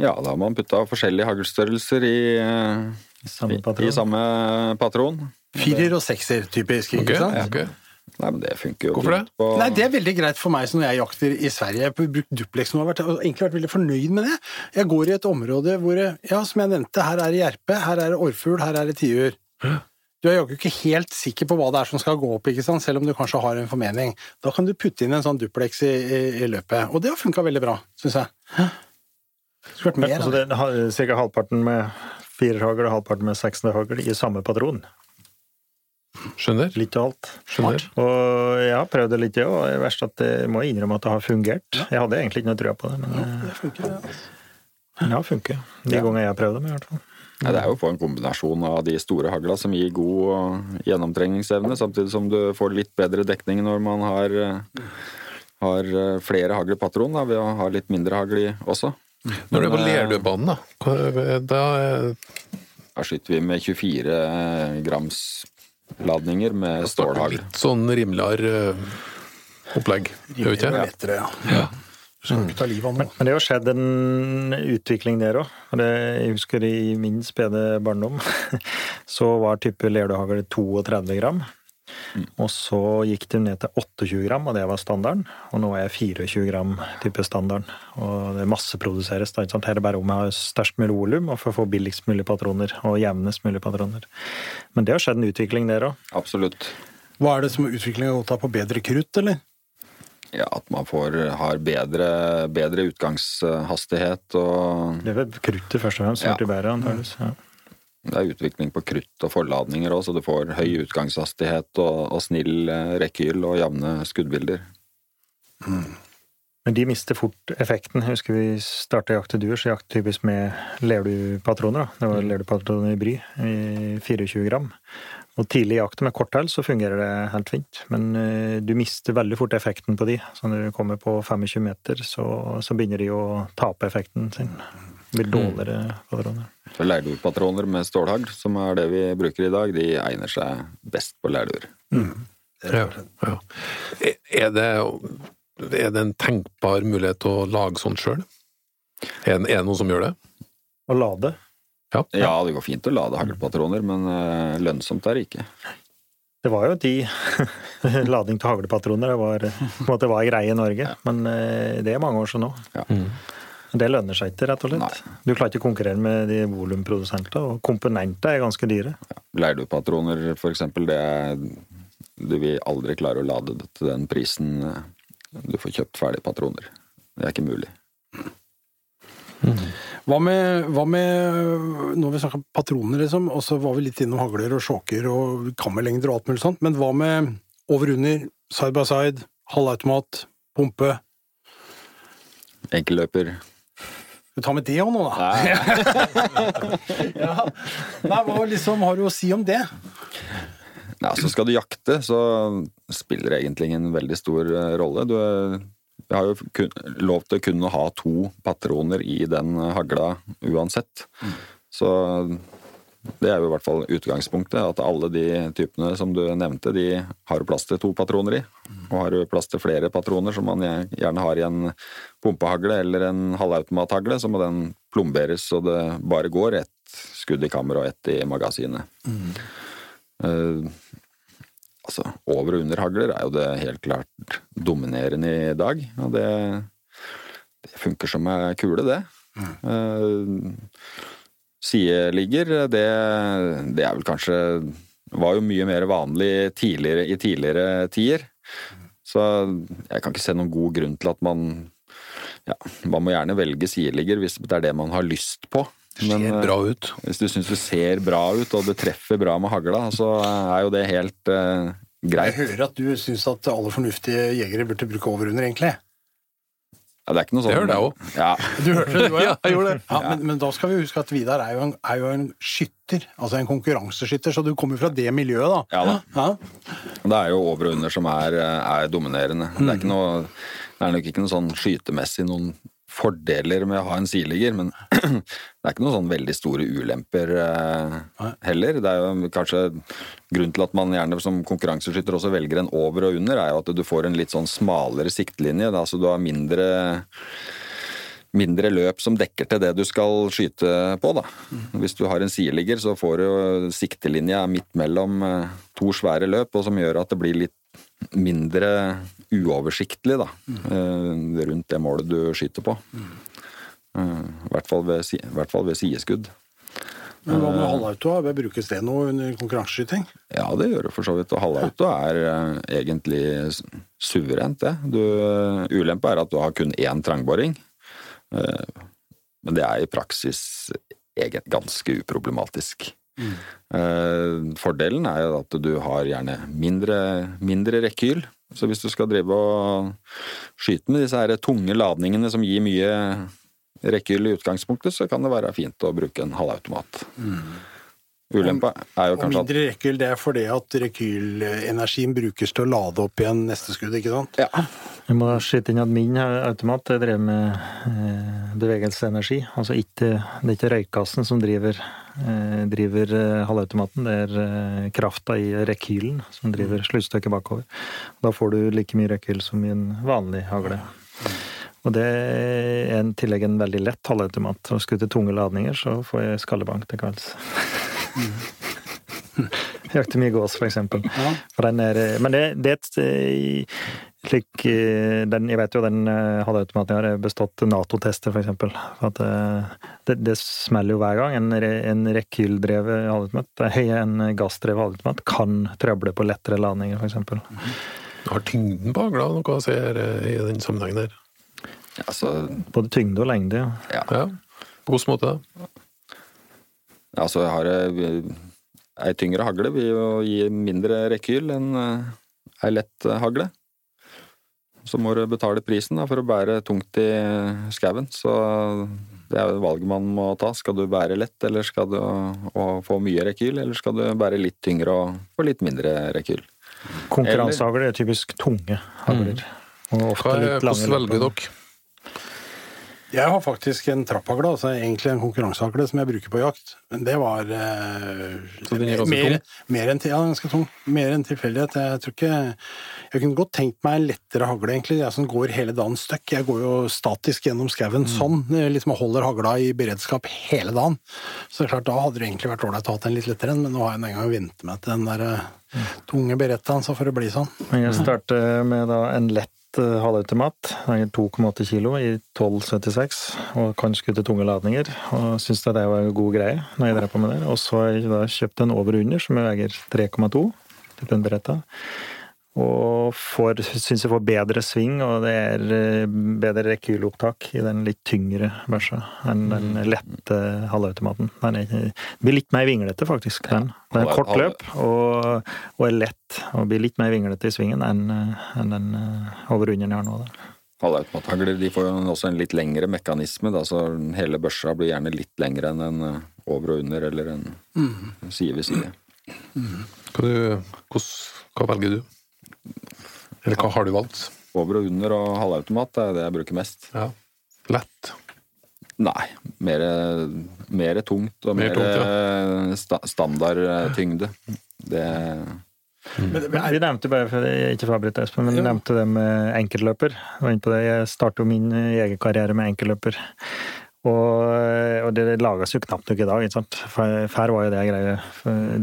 Ja, da har man putta forskjellige haglstørrelser i, eh, I samme i, patron. i samme patron. Firer og sekser, typisk. ikke okay, sant? ok. Nei, men det funker jo Hvorfor det? På, Nei, Det er veldig greit for meg som når jeg jakter i Sverige. Jeg har brukt duplex nå, og har egentlig vært veldig fornøyd med det. Jeg går i et område hvor ja, som jeg nevnte, her er det jerpe, her er det orrfugl, her er det tiur. Du er jo ikke helt sikker på hva det er som skal gå opp, ikke sant? selv om du kanskje har en formening. Da kan du putte inn en sånn duplex i, i, i løpet, og det har funka veldig bra, syns jeg. Skulle vært mer Altså det er ca. halvparten med firerhagl og halvparten med sekstenderhagl i samme patron. Skjønner. Litt av alt. Skjønner. Og jeg har prøvd det litt, jeg òg. Det er verst at jeg må innrømme at det har fungert. Jeg hadde egentlig ikke noe trua på det, men ja, Det funker, ja. det har funket. De Ja. ganger jeg har prøvd dem, i hvert fall. Ja, det er jo på en kombinasjon av de store hagla som gir god eh, gjennomtrengningsevne, samtidig som du får litt bedre dekning når man har, eh, har eh, flere haglpatron da, ved å ha litt mindre hagl i også. Når du er på eh, Lerdøbanen, da, da eh, Da skyter vi med 24 grams ladninger med stålhagl. Litt sånn rimeligere eh, opplegg, gjør vi ikke? Lettere, ja. Noe. Men det har skjedd en utvikling der òg. Jeg husker i min spede barndom så var type lerdøhagl 32 gram. Og så gikk det ned til 28 gram, og det var standarden. Og nå er jeg 24 gram type standarden. Og det masseproduseres. da, ikke sant? Her er det bare om jeg har størst mulig volum og for å få billigst mulig patroner og jevnest mulig patroner. Men det har skjedd en utvikling der òg. Absolutt. Hva er det som utviklingen har gått av på bedre krutt, eller? Ja, at man får, har bedre, bedre utgangshastighet og Det er vel kruttet først og fremst som Ja. blitt bedre, antakeligvis. Ja. Det er utvikling på krutt og forladninger òg, så du får høy utgangshastighet og, og snill eh, rekkehyll og jevne skuddbilder. Men de mister fort effekten. Jeg husker vi starta jakt til duer, så jakt typisk med lerdupatroner. Det var lerdupatroner i bry, i 24 gram. Og tidlig i jakten med korthell så fungerer det helt fint, men uh, du mister veldig fort effekten på de. Så når du kommer på 25 meter, så, så begynner de å tape effekten sin. Det blir dårligere patroner. Så Leirduepatroner med stålhagl, som er det vi bruker i dag, de egner seg best på leirduer. Ja, ja. Er det, er det en tenkbar mulighet til å lage sånt sjøl? Er, det- er det noen som gjør det? Å lade. Ja. Ja, det går fint å lade haglpatroner, men eh, lønnsomt er det ikke. Det var jo de lading til haglpatroner det var, på en måte var greie i Norge, men eh, det er mange år siden nå. Ja. Det lønner seg ikke, rett og slett. Du klarer ikke å konkurrere med de volumprodusentene, og komponenter er ganske dyre. Leirduepatroner, for eksempel, det er Du vil aldri klare å lade det til den prisen eh, du får kjøpt ferdige patroner. Det er ikke mulig. Hva med, hva med Nå har vi snakker patroner, liksom, og så var vi litt innom hagler og sjåker og kammerlengder og alt mulig sånt, men hva med over-under, side by side, halvautomat, pumpe? Enkelløper Skal vi ta med det òg nå, da? ja. Nei, hva liksom har du å si om det? Ja, så skal du jakte, så spiller det egentlig ingen veldig stor eh, rolle. Du jeg har jo kun, lov til å kunne ha to patroner i den hagla uansett. Så det er jo i hvert fall utgangspunktet, at alle de typene som du nevnte, de har du plass til to patroner i. Og har du plass til flere patroner, som man gjerne har i en pumpehagle eller en halvautomathagle, så må den plomberes så det bare går ett skudd i kammeret og ett i magasinet. Eh, altså, over- og underhagler er jo det helt klart dominerende i dag, og det, det funker som ei kule, det. Eh, sideligger, det, det er vel kanskje var jo mye mer vanlig tidligere, i tidligere tider. Så jeg kan ikke se noen god grunn til at man ja, Man må gjerne velge sideligger hvis det er det man har lyst på. Men, Ser eh, bra ut. hvis du syns det ser bra ut, og det treffer bra med hagla, så er jo det helt greit. Jeg hører at du syns at alle fornuftige jegere burde bruke over-under, egentlig. Ja, det er ikke noe sånn Det hørte jeg òg. Ja, Du hørte det, du òg? Ja, jeg gjorde det. Ja, men, men da skal vi huske at Vidar er jo en, er jo en skytter, altså en konkurranseskytter, så du kommer jo fra det miljøet, da. Ja da. Ja. Det er jo over og under som er, er dominerende. Det, er ikke noe, det er nok ikke noe sånn skytemessig noen fordeler med å ha en sideligger, men det er ikke noen sånn veldig store ulemper eh, heller. Det er jo kanskje grunnen til at man gjerne som konkurranseskytter også velger en over og under, er jo at du får en litt sånn smalere siktlinje. Da, så du har mindre mindre løp som dekker til det du skal skyte på. Da. Hvis du har en sideligger, så får du jo siktelinja midt mellom eh, to svære løp, og som gjør at det blir litt mindre uoversiktlig da, eh, rundt det målet du skyter på. Eh, I hvert fall ved, i hvert fall ved sideskudd. Men hva med halvauto? Brukes det noe under konkurranseskyting? Ja, det gjør det for så vidt. Og halvauto er eh, egentlig suverent, det. Du, eh, ulempe er at du har kun én trangboring. Eh, men det er i praksis ganske uproblematisk. Eh, fordelen er jo at du har gjerne mindre, mindre rekyl. Så hvis du skal drive og skyte med disse her tunge ladningene som gir mye rekkehyll i utgangspunktet, så kan det være fint å bruke en halvautomat. Ulempa er jo Og kanskje at mindre rekyl, det er fordi at rekylenergien brukes til å lade opp igjen neste skudd, ikke sant? ja, Jeg må skyte inn at min automat er drevet med bevegelsesenergi. bevegelseenergi. Altså ikke, det er ikke røykgassen som driver, eh, driver eh, halvautomaten, det er eh, krafta i rekylen som driver sluttstykket bakover. Da får du like mye rekyl som i en vanlig hagle. Og det er i tillegg en veldig lett halvautomat. Og skulle til tunge ladninger, så får jeg skallebank til kvelds. Jakter mye gås, for eksempel. Ja. For den er, men det, det er et eh, slik eh, den, Jeg vet jo den eh, halvautomaten har, bestått Nato-tester, for eksempel. For at eh, det, det smeller jo hver gang. En, en rekyldrevet halvautomat, eh, en gassdrevet halvautomat, kan trøble på lettere ladninger, for eksempel. Har tyngden på hagla noe å eh, i den sammenhengen der? altså, Både tyngde og lengde. ja. Ja. På hvilken måte da? Altså jeg har eh, Ei tyngre hagle vil jo gi mindre rekyl enn eh, ei lett hagle. Så må du betale prisen da, for å bære tungt i skauen. Så det er jo valget man må ta. Skal du bære lett, eller skal du og få mye rekyl? Eller skal du bære litt tyngre og få litt mindre rekyl? Konkurransehagler er typisk tunge hagler. Og ofte litt lange. hvordan velger dere? Jeg har faktisk en trapphagle, altså egentlig en konkurransehagle som jeg bruker på jakt. Men det var eh, Så den er mer, mer enn ja, ganske tung. Mer enn tilfeldighet. Jeg tror ikke Jeg kunne godt tenkt meg en lettere hagle, egentlig. Jeg som går hele dagen støkk. Jeg går jo statisk gjennom skauen sånn. eh, Liksom holder hagla i beredskap hele dagen. Så det er klart, da hadde det egentlig vært ålreit å ha en litt lettere en, men nå har jeg en gang vent meg til den der eh, tunge berettaen, så får det bli sånn. Men Jeg starter med da en lett halvautomat. Er 2,8 kilo i 1276 og kan skutte tunge ladninger. Og syns det var en god greie når jeg drev på med det. Og så har jeg da kjøpt en over og under som veier 3,2 Litt den beretta. Og får, syns jeg får bedre sving, og det er eh, bedre rekylopptak i den litt tyngre børsa enn den lette halvautomaten. Den er, blir litt mer vinglete, faktisk. Den. Den er kort løp og, og er lett, og blir litt mer vinglete i svingen enn eh, enn den eh, over under jeg har nå. Da. Halvautomathagler de får jo også en litt lengre mekanisme, da, så hele børsa blir gjerne litt lengre enn en over og under, eller en side ved side. Hva, du, hva velger du? Eller hva har du valgt? Over og under og halvautomat er det jeg bruker mest. Ja. Lett. Nei, mer, mer tungt og Mer mer, tungt, sta, standardtyngde. Det Men, Men vi nevnte bare, for jeg ikke får avbryte Espen, men vi Ja. nevnte det med enkeltløper. Jeg det. Startet jo min jegerkarriere med enkelløper. Og, og det lages jo knapt nok i dag. ikke sant? For- Før var jo det greia.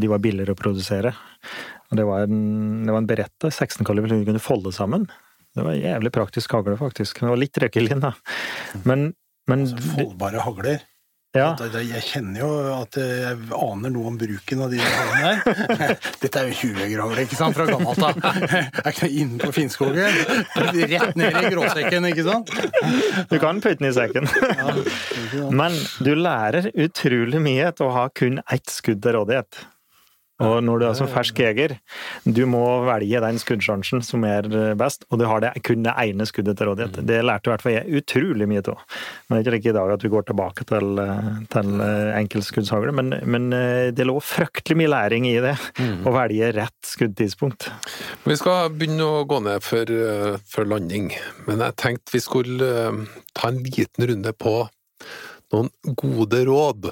De var billigere å produsere. Og det var en, det var en beretta 16-kaliber som kunne folde sammen. Det var en jævlig praktisk hagle, faktisk. Det var litt røkkelin, da. Men, men Foldbare hagler. ja. Jeg kjenner jo at jeg aner noe om bruken av de haglene der. Dette er jo 20-grader, ikke sant, fra gammelt av. Er ikke noe inne på Finnskogen. Rett ned i gråsekken, ikke sant? Du kan putte den i sekken. Men du lærer utrolig mye til å ha kun ett skudd til rådighet. Og når du er som fersk jeger, du må velge den skuddsjansen som er best, og du har det, kun det ene skuddet til rådighet. Det lærte i hvert fall jeg utrolig mye av. Men det er ikke i dag at vi går tilbake til, til enkeltskuddshagle, men, men det lå fryktelig mye læring i det. Mm. Å velge rett skuddtidspunkt. Vi skal begynne å gå ned for, for landing, men jeg tenkte vi skulle ta en liten runde på noen gode råd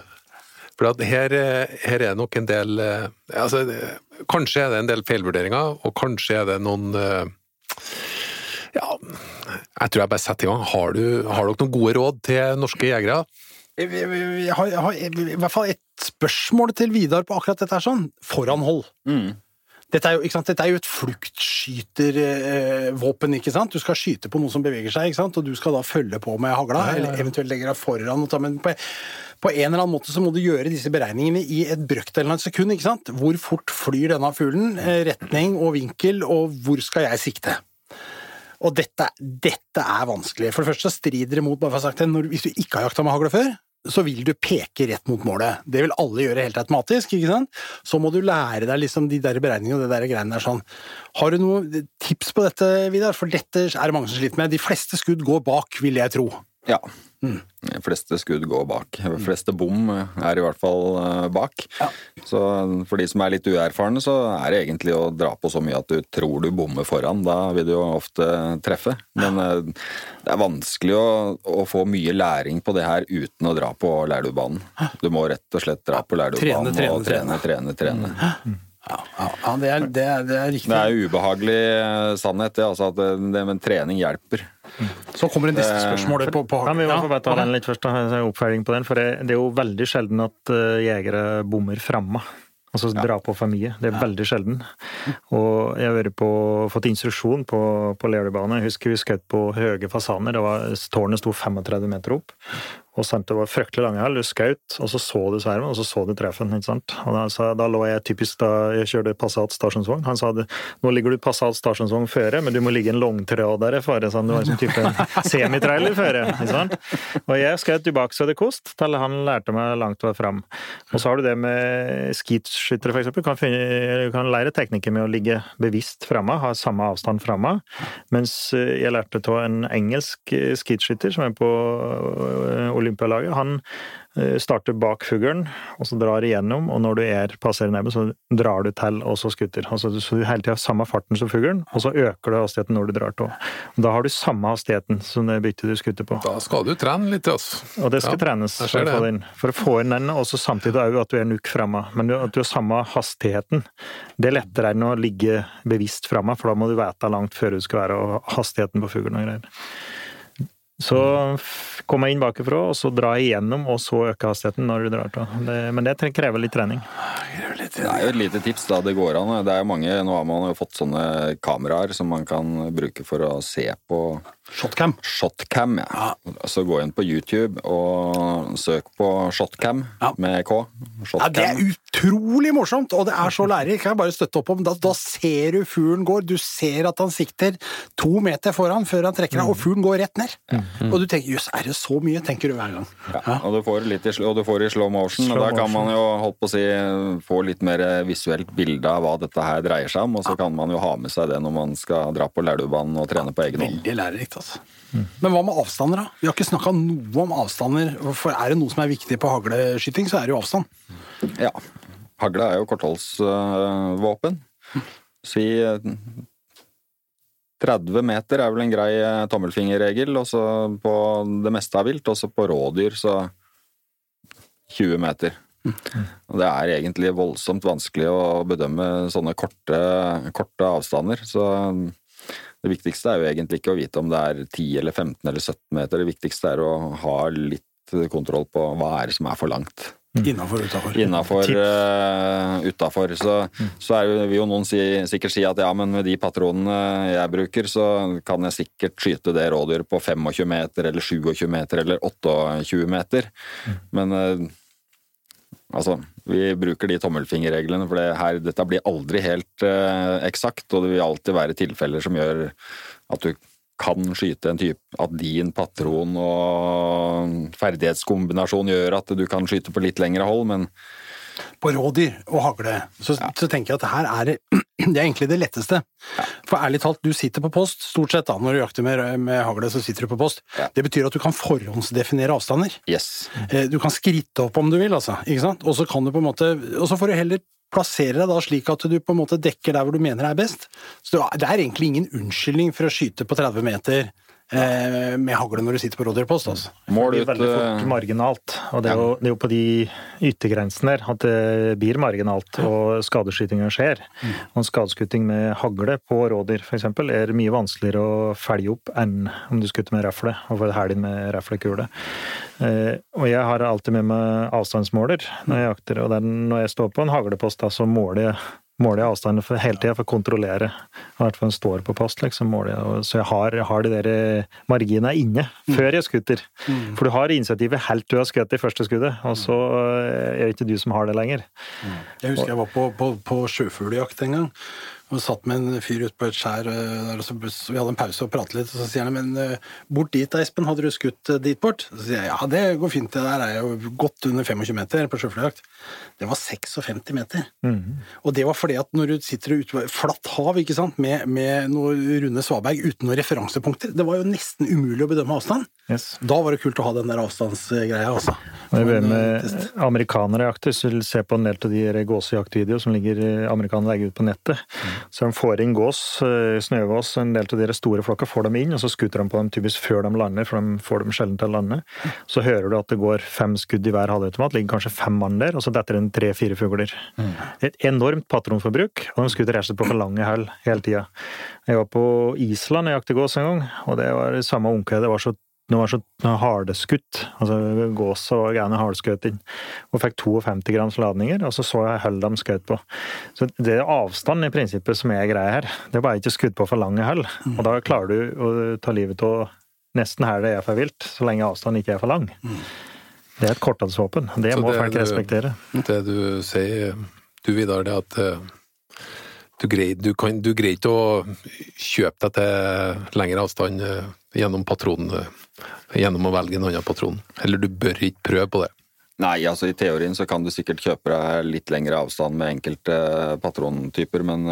for her, her, er det nok en del eh, altså, Kanskje er det en del feilvurderinger, og kanskje er det noen eh, Ja, jeg tror jeg bare setter i gang. Har, du, har dere noen gode råd til norske jegere? Jeg har, jeg har, i hvert fall et spørsmål til Vidar på akkurat dette. her sånn. Foranhold. Mm. Dette er jo, Dette er jo et fluktskytervåpen, ikke sant? Du skal skyte på noe som beveger seg, ikke sant? og du skal da følge på med hagla, ja, ja, ja. eller eventuelt legge deg foran. Men på, på, en eller annen måte så må du gjøre disse beregningene i et brøkdel av et sekund. ikke sant? Hvor fort flyr denne fuglen? Eh, retning og vinkel, og hvor skal jeg sikte? Og dette, dette er vanskelig. For det første strider det mot bare for å ha sagt det, når, Hvis du ikke har jakta med hagle før, så vil du peke rett mot målet. Det vil alle gjøre helt automatisk. ikke sant? Så må du lære deg liksom de der beregningene og det der greiene der sånn. Har du noen tips på dette, Vidar? For dette er det mange som sliter med. De fleste skudd går bak, vil jeg tro. Ja. Mm. De fleste skudd går bak. De fleste bom er i hvert fall eh, bak. Ja. Så for de som er litt uerfarne, så er det egentlig å dra på så mye at du tror du bommer foran. Da vil du jo ofte treffe. Men eh, det er vanskelig å, å få mye læring på det her uten å dra på lærdubanen. Du må rett og slett dra på lærdubanen og trene, trene, trene. trene. Ja, ja det, er, det, er, det, er, riktig. Det er ubehagelig eh, sannhet, det. Altså at det men trening hjelper. Så kommer det neste spørsmålene på, på Kan vi ja, bare ta den litt først, da, oppfølging på den. For det, det er jo veldig sjelden at uh, jegere bommer framme. Altså ja. dra på for mye. Det er ja. veldig sjelden. Og jeg har på, fått instruksjon på, på Lerøybane. Jeg husker vi skjøt på høye fasaner. Det var, tårnet sto 35 meter opp og sendte over fryktelig lange hæl. Du skjøt, og så så du svermen, og så så du treffen. ikke sant? Og da, så, da lå jeg typisk da jeg kjørte Passat stasjonsvogn. Han sa nå ligger du Passat stasjonsvogn føre, men du må ligge en langtråd der føre. Sånn, det var en sånn type semitrailer føre. ikke sant? Og jeg skjøt tilbake så det kost, til han lærte meg langt vei fram. Og så har du det med skiskyttere, f.eks. Du kan, finne, kan lære teknikker med å ligge bevisst framme, ha samme avstand framme. Mens eh, jeg lærte av en engelsk eh, skiskytter som er på eh, Olympialaget. Han eh, starter bak fuglen, og så drar igjennom, og når du er passerer nebbet, så drar du til, og så skutter. Altså, så du hele tida samme farten som fuglen, og så øker du hastigheten når du drar til. Da har du samme hastigheten som det byttet du skutter på. Da skal du trene litt, altså. Og det skal ja, trenes for å, få den, for å få inn den, og samtidig òg at du er nukk framme. Men at du har samme hastigheten, det er lettere enn å ligge bevisst framme, for da må du vite langt før du skal være, og hastigheten på fuglen og greier. Så komme inn bakifra, og så dra igjennom, og så øke hastigheten når du drar til. Det, men det krever litt trening. Det er jo et lite tips, da. Det går an. Det er mange, Nå har man jo fått sånne kameraer som man kan bruke for å se på Shotcam. Shotcam, ja. ja. Så gå inn på YouTube og søk på Shotcam ja. med K. Shotcam. Ja, det er utrolig morsomt, og det er så lærerikt. Kan jeg bare støtte opp om. Da, da, ser du fuglen går. Du ser at han sikter to meter foran før han trekker av, og fuglen går rett ned. Mm. Og du tenker jøss, er det så mye? tenker du hver gang. Ja, og, du får litt i, og du får i slow motion, slow og da kan man jo holdt på å si, få litt mer visuelt bilde av hva dette her dreier seg om, og så kan man jo ha med seg det når man skal dra på Lærdubanen og trene på egen hånd. Veldig lærerikt altså. Mm. Men hva med avstander, da? Vi har ikke snakka noe om avstander. For er det noe som er viktig på hagleskyting, så er det jo avstand. Ja. Hagle er jo kortholdsvåpen. Si 30 meter er vel en grei eh, tommelfingerregel også på det meste av vilt. Også på rådyr så 20 meter. Og det er egentlig voldsomt vanskelig å bedømme sånne korte, korte avstander. Så det viktigste er jo egentlig ikke å vite om det er 10 eller 15 eller 17 meter. Det viktigste er å ha litt kontroll på hva er det som er for langt. Mm. Innafor, utafor. Innafor, uh, utafor. Så, mm. så er jo, vil jo noen si, sikkert si at ja, men med de patronene jeg bruker, så kan jeg sikkert skyte det rådyret på 25 meter eller 27 meter eller 28 meter. Mm. Men uh, Altså, vi bruker de tommelfingerreglene, for det her, dette blir aldri helt eh, eksakt, og det vil alltid være tilfeller som gjør at du kan skyte en type At din patron og ferdighetskombinasjon gjør at du kan skyte på litt lengre hold, men på rådyr og hagle, så, så tenker jeg at her er det det er egentlig det letteste. For ærlig talt, du sitter på post, stort sett da, når du jakter med, med hagle, så sitter du på post. Ja. Det betyr at du kan forhåndsdefinere avstander. Yes. Eh, Du kan skritte opp om du vil, altså. Ikke sant? Og så kan du på en måte Og så får du heller plassere deg da slik at du på en måte dekker der hvor du mener er best. Så det er egentlig ingen unnskyldning for å skyte på 30 meter eh, med hagle når du sitter på rådyrpost, altså. Mål Det blir veldig fort eh, marginalt. Og det er, jo, det er jo på de yttergrensene der at det blir marginalt og skadeskytinga skjer. Og en skadeskyting med hagle på rådyr f.eks. er mye vanskeligere å følge opp enn om du skutter med rafle og får helg med raflekule. Eh, og jeg har alltid med meg avstandsmåler når jeg jakter, og den, når jeg står på en haglepost, da, så måler jeg måler jeg avstanden for hele tida for å kontrollere. I hvert fall en står på post, liksom. måler jeg. Så jeg har, har de der eh, marginene inne før jeg skutter. For du har initiativet helt til du har skutt det første skuddet, og så eh, er det ikke du som har det lenger. Jeg husker jeg var på, på, på sjøfugljakt en gang. Og satt med en fyr ute på et skjær eh, vi hadde en pause og pratet litt. Og så sier han men eh, bort dit da, Espen, hadde du skutt eh, dit bort? Så sier jeg ja, det går fint, det der er jo godt under 25 meter på sjøfugljakt. Det var 56 meter. Og det var fordi at når du sitter ute på flatt hav ikke sant, med, med noe runde svaberg uten noen referansepunkter, det var jo nesten umulig å bedømme avstand. Yes. Da var det kult å ha den der avstandsgreia, altså. Når eh, med amerikanere jakter, så vil se på en del av de gåsejaktvideoer som ligger amerikanere legger ut på nettet. Så de får inn gås, eh, snøgås, en del av de store flokka får dem inn, og så skuter de på dem typisk før de lander, for de får dem sjelden til å lande. Så hører du at det går fem skudd i hver halvautomat, ligger kanskje fem mann der, og så detter det en tre-fire fugler. Et enormt patronforbruk, og de skuter rett og slett på for lange hull hele tida. Jeg var på Island og jaktet gås en gang, og det var samme onkel. Det var så det var så hardeskutt. Altså, og greiene gærne hardskuting. Og fikk 52 grams ladninger, og så så jeg hull de skjøt på. Så det er avstand i prinsippet som er greia her. Det er bare ikke skudd på for lange hull. Og da klarer du å ta livet av nesten her det er for vilt, så lenge avstanden ikke er for lang. Det er et kortholdsvåpen. Det Så må det folk respektere. Det du sier, du Vidar, det at eh, du greier, ikke å kjøpe deg til lengre avstand eh, gjennom patron, eh, gjennom å velge en annen patron. Eller du bør ikke prøve på det. Nei, altså i teorien så kan du sikkert kjøpe deg litt lengre avstand med enkelte eh, patrontyper, men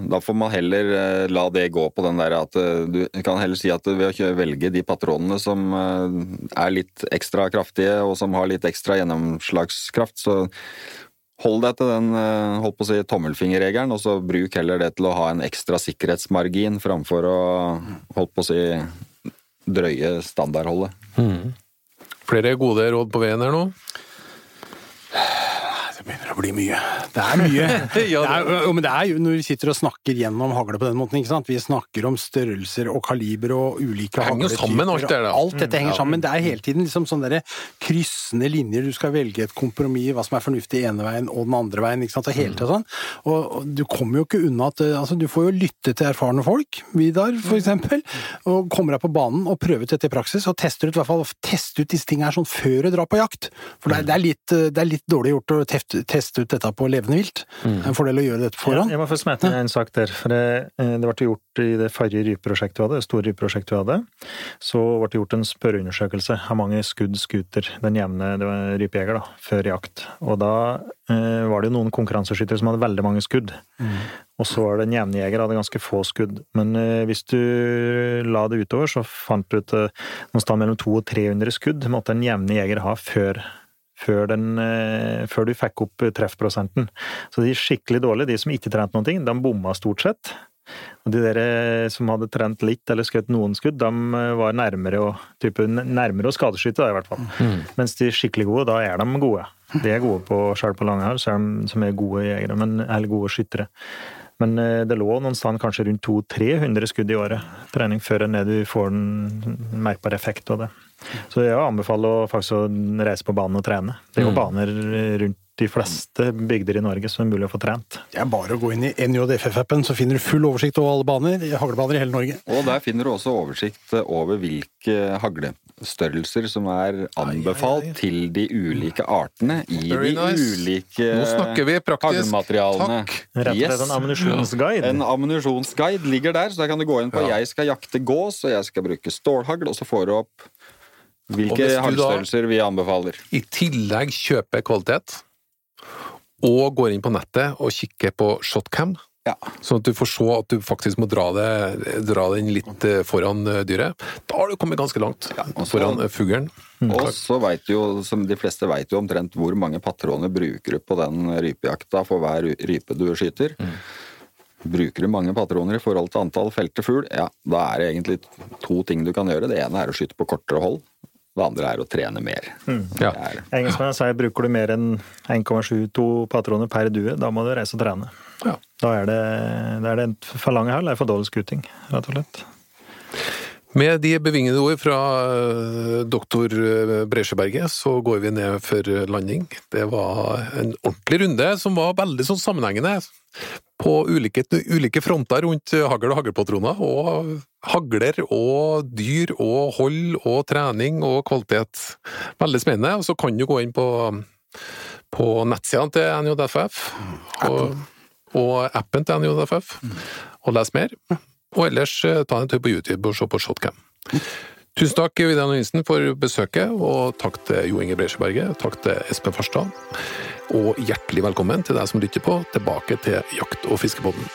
da får man heller la det gå på den der at du kan heller si at ved å velge de patronene som er litt ekstra kraftige og som har litt ekstra gjennomslagskraft, så hold deg til den eh, holdt på å si, tommelfingerregelen, og så bruk heller det til å ha en ekstra sikkerhetsmargin framfor å holdt på å si drøye standardholdet. Flere gode råd på veien her nå. Det begynner å bli mye. Det er mye. Ja, det er, jo, men det er jo når vi sitter og snakker gjennom hagle på den måten, ikke sant. Vi snakker om størrelser og kaliber og ulike hagletyper. sammen, alt det der. Alt dette henger Ja. sammen. Det er hele tiden liksom sånne der kryssende linjer. Du skal velge et kompromiss, hva som er fornuftig ene veien og den andre veien, ikke sant. Og hele tiden sånn. Og, og du kommer jo ikke unna at eh, altså, du får jo lytte til erfarne folk, Vidar for eksempel, og kommer deg på banen og prøver ut dette i praksis, og tester ut i hvert fall teste ut disse tingene her sånn før du drar på jakt. For det er, det er, litt, eh, det er litt dårlig gjort å teste, teste ut dette på levende vilt. Er en fordel å gjøre dette Ja, foran. jeg må få smette ja. en sak der. for Det, eh, det ble gjort i det forrige rypeprosjektet vi hadde, det store rypeprosjektet vi hadde. Så ble det gjort en spørreundersøkelse av mange skudd skuter den jevne det var rypejeger da, før jakt. Og da eh, var det jo noen konkurranseskyttere som hadde veldig mange skudd. Og så var det en jevne jeger hadde ganske få skudd. Men eh, hvis du la det utover, så fant du ut eh, noe sted mellom 200 og 300 skudd måtte en jevne jeger ha før før, den, eh, før du fikk opp treffprosenten. Så de skikkelig dårlige, de som ikke trente noen ting, de bomma stort sett. Og de der eh, som hadde trent litt eller skutt noen skudd, de eh, var nærmere å, type, nærmere å skadeskyte, da, i hvert fall. Mens de skikkelig gode, da er de gode. De er gode på sjøl på lange her, er som er gode jegere, men, eller gode skyttere. Men eh, det lå noen stand kanskje rundt 200-300 skudd i året trening før du får en merkbar effekt av det. Så jeg anbefaler å faktisk å reise på banen og trene. Det er jo baner rundt de fleste bygder i Norge som er mulig å få trent. Det er bare å gå inn i NJFF-appen, så finner du full oversikt over alle baner, haglebaner i hele Norge. Og der finner du også oversikt over hvilke haglestørrelser som er anbefalt til de ulike artene i Very de nice. ulike Nå snakker vi praktisk. haglematerialene. Takk. Rett og slett en ammunisjonsguide. En ammunisjonsguide ligger der, så der kan du gå inn på Ja. 'jeg skal jakte gås', og 'jeg skal bruke stålhagl', og så får du opp hvilke haglstørrelser vi anbefaler. I tillegg kjøper kvalitet, og går inn på nettet og kikker på shotcam, Ja. sånn at du får se at du faktisk må dra, det, dra den litt eh, foran eh, dyret, da har du kommet ganske langt ja, også, foran eh, fuglen. Og så veit jo, som de fleste veit jo omtrent hvor mange patroner bruker du på den rypejakta for hver rype du skyter. Bruker du mange patroner i forhold til antall felte fugl, ja, da er det egentlig to ting du kan gjøre. Det ene er å skyte på kortere hold. Det andre er å trene mer. Ja. Er, Engelskmennene sier bruker du mer enn 1,72 patroner per due, da må du reise og trene. Ja. Da er det, det, er det for lange hæl, det er for dårlig skuting, rett og slett. Med de bevingede ord fra eh, doktor eh, Bresjeberget, så går vi ned for landing. Det var en ordentlig runde som var veldig sånn sammenhengende på ulike, ulike fronter rundt hagl og haglpatroner, og hagler og dyr og hold og trening og kvalitet. Veldig spennende. Og så kan du gå inn på, på nettsidene til NJFF og, og appen til NJFF og lese mer. Og ellers eh, ta en tur på YouTube og se på Shotcam. Tusen takk, Vidar Nilsen, for besøket, og takk til Jo Inge Breisjeberget, takk til Espen Farstad, og hjertelig velkommen til deg som lytter på, tilbake til Jakt- og fiskepodden.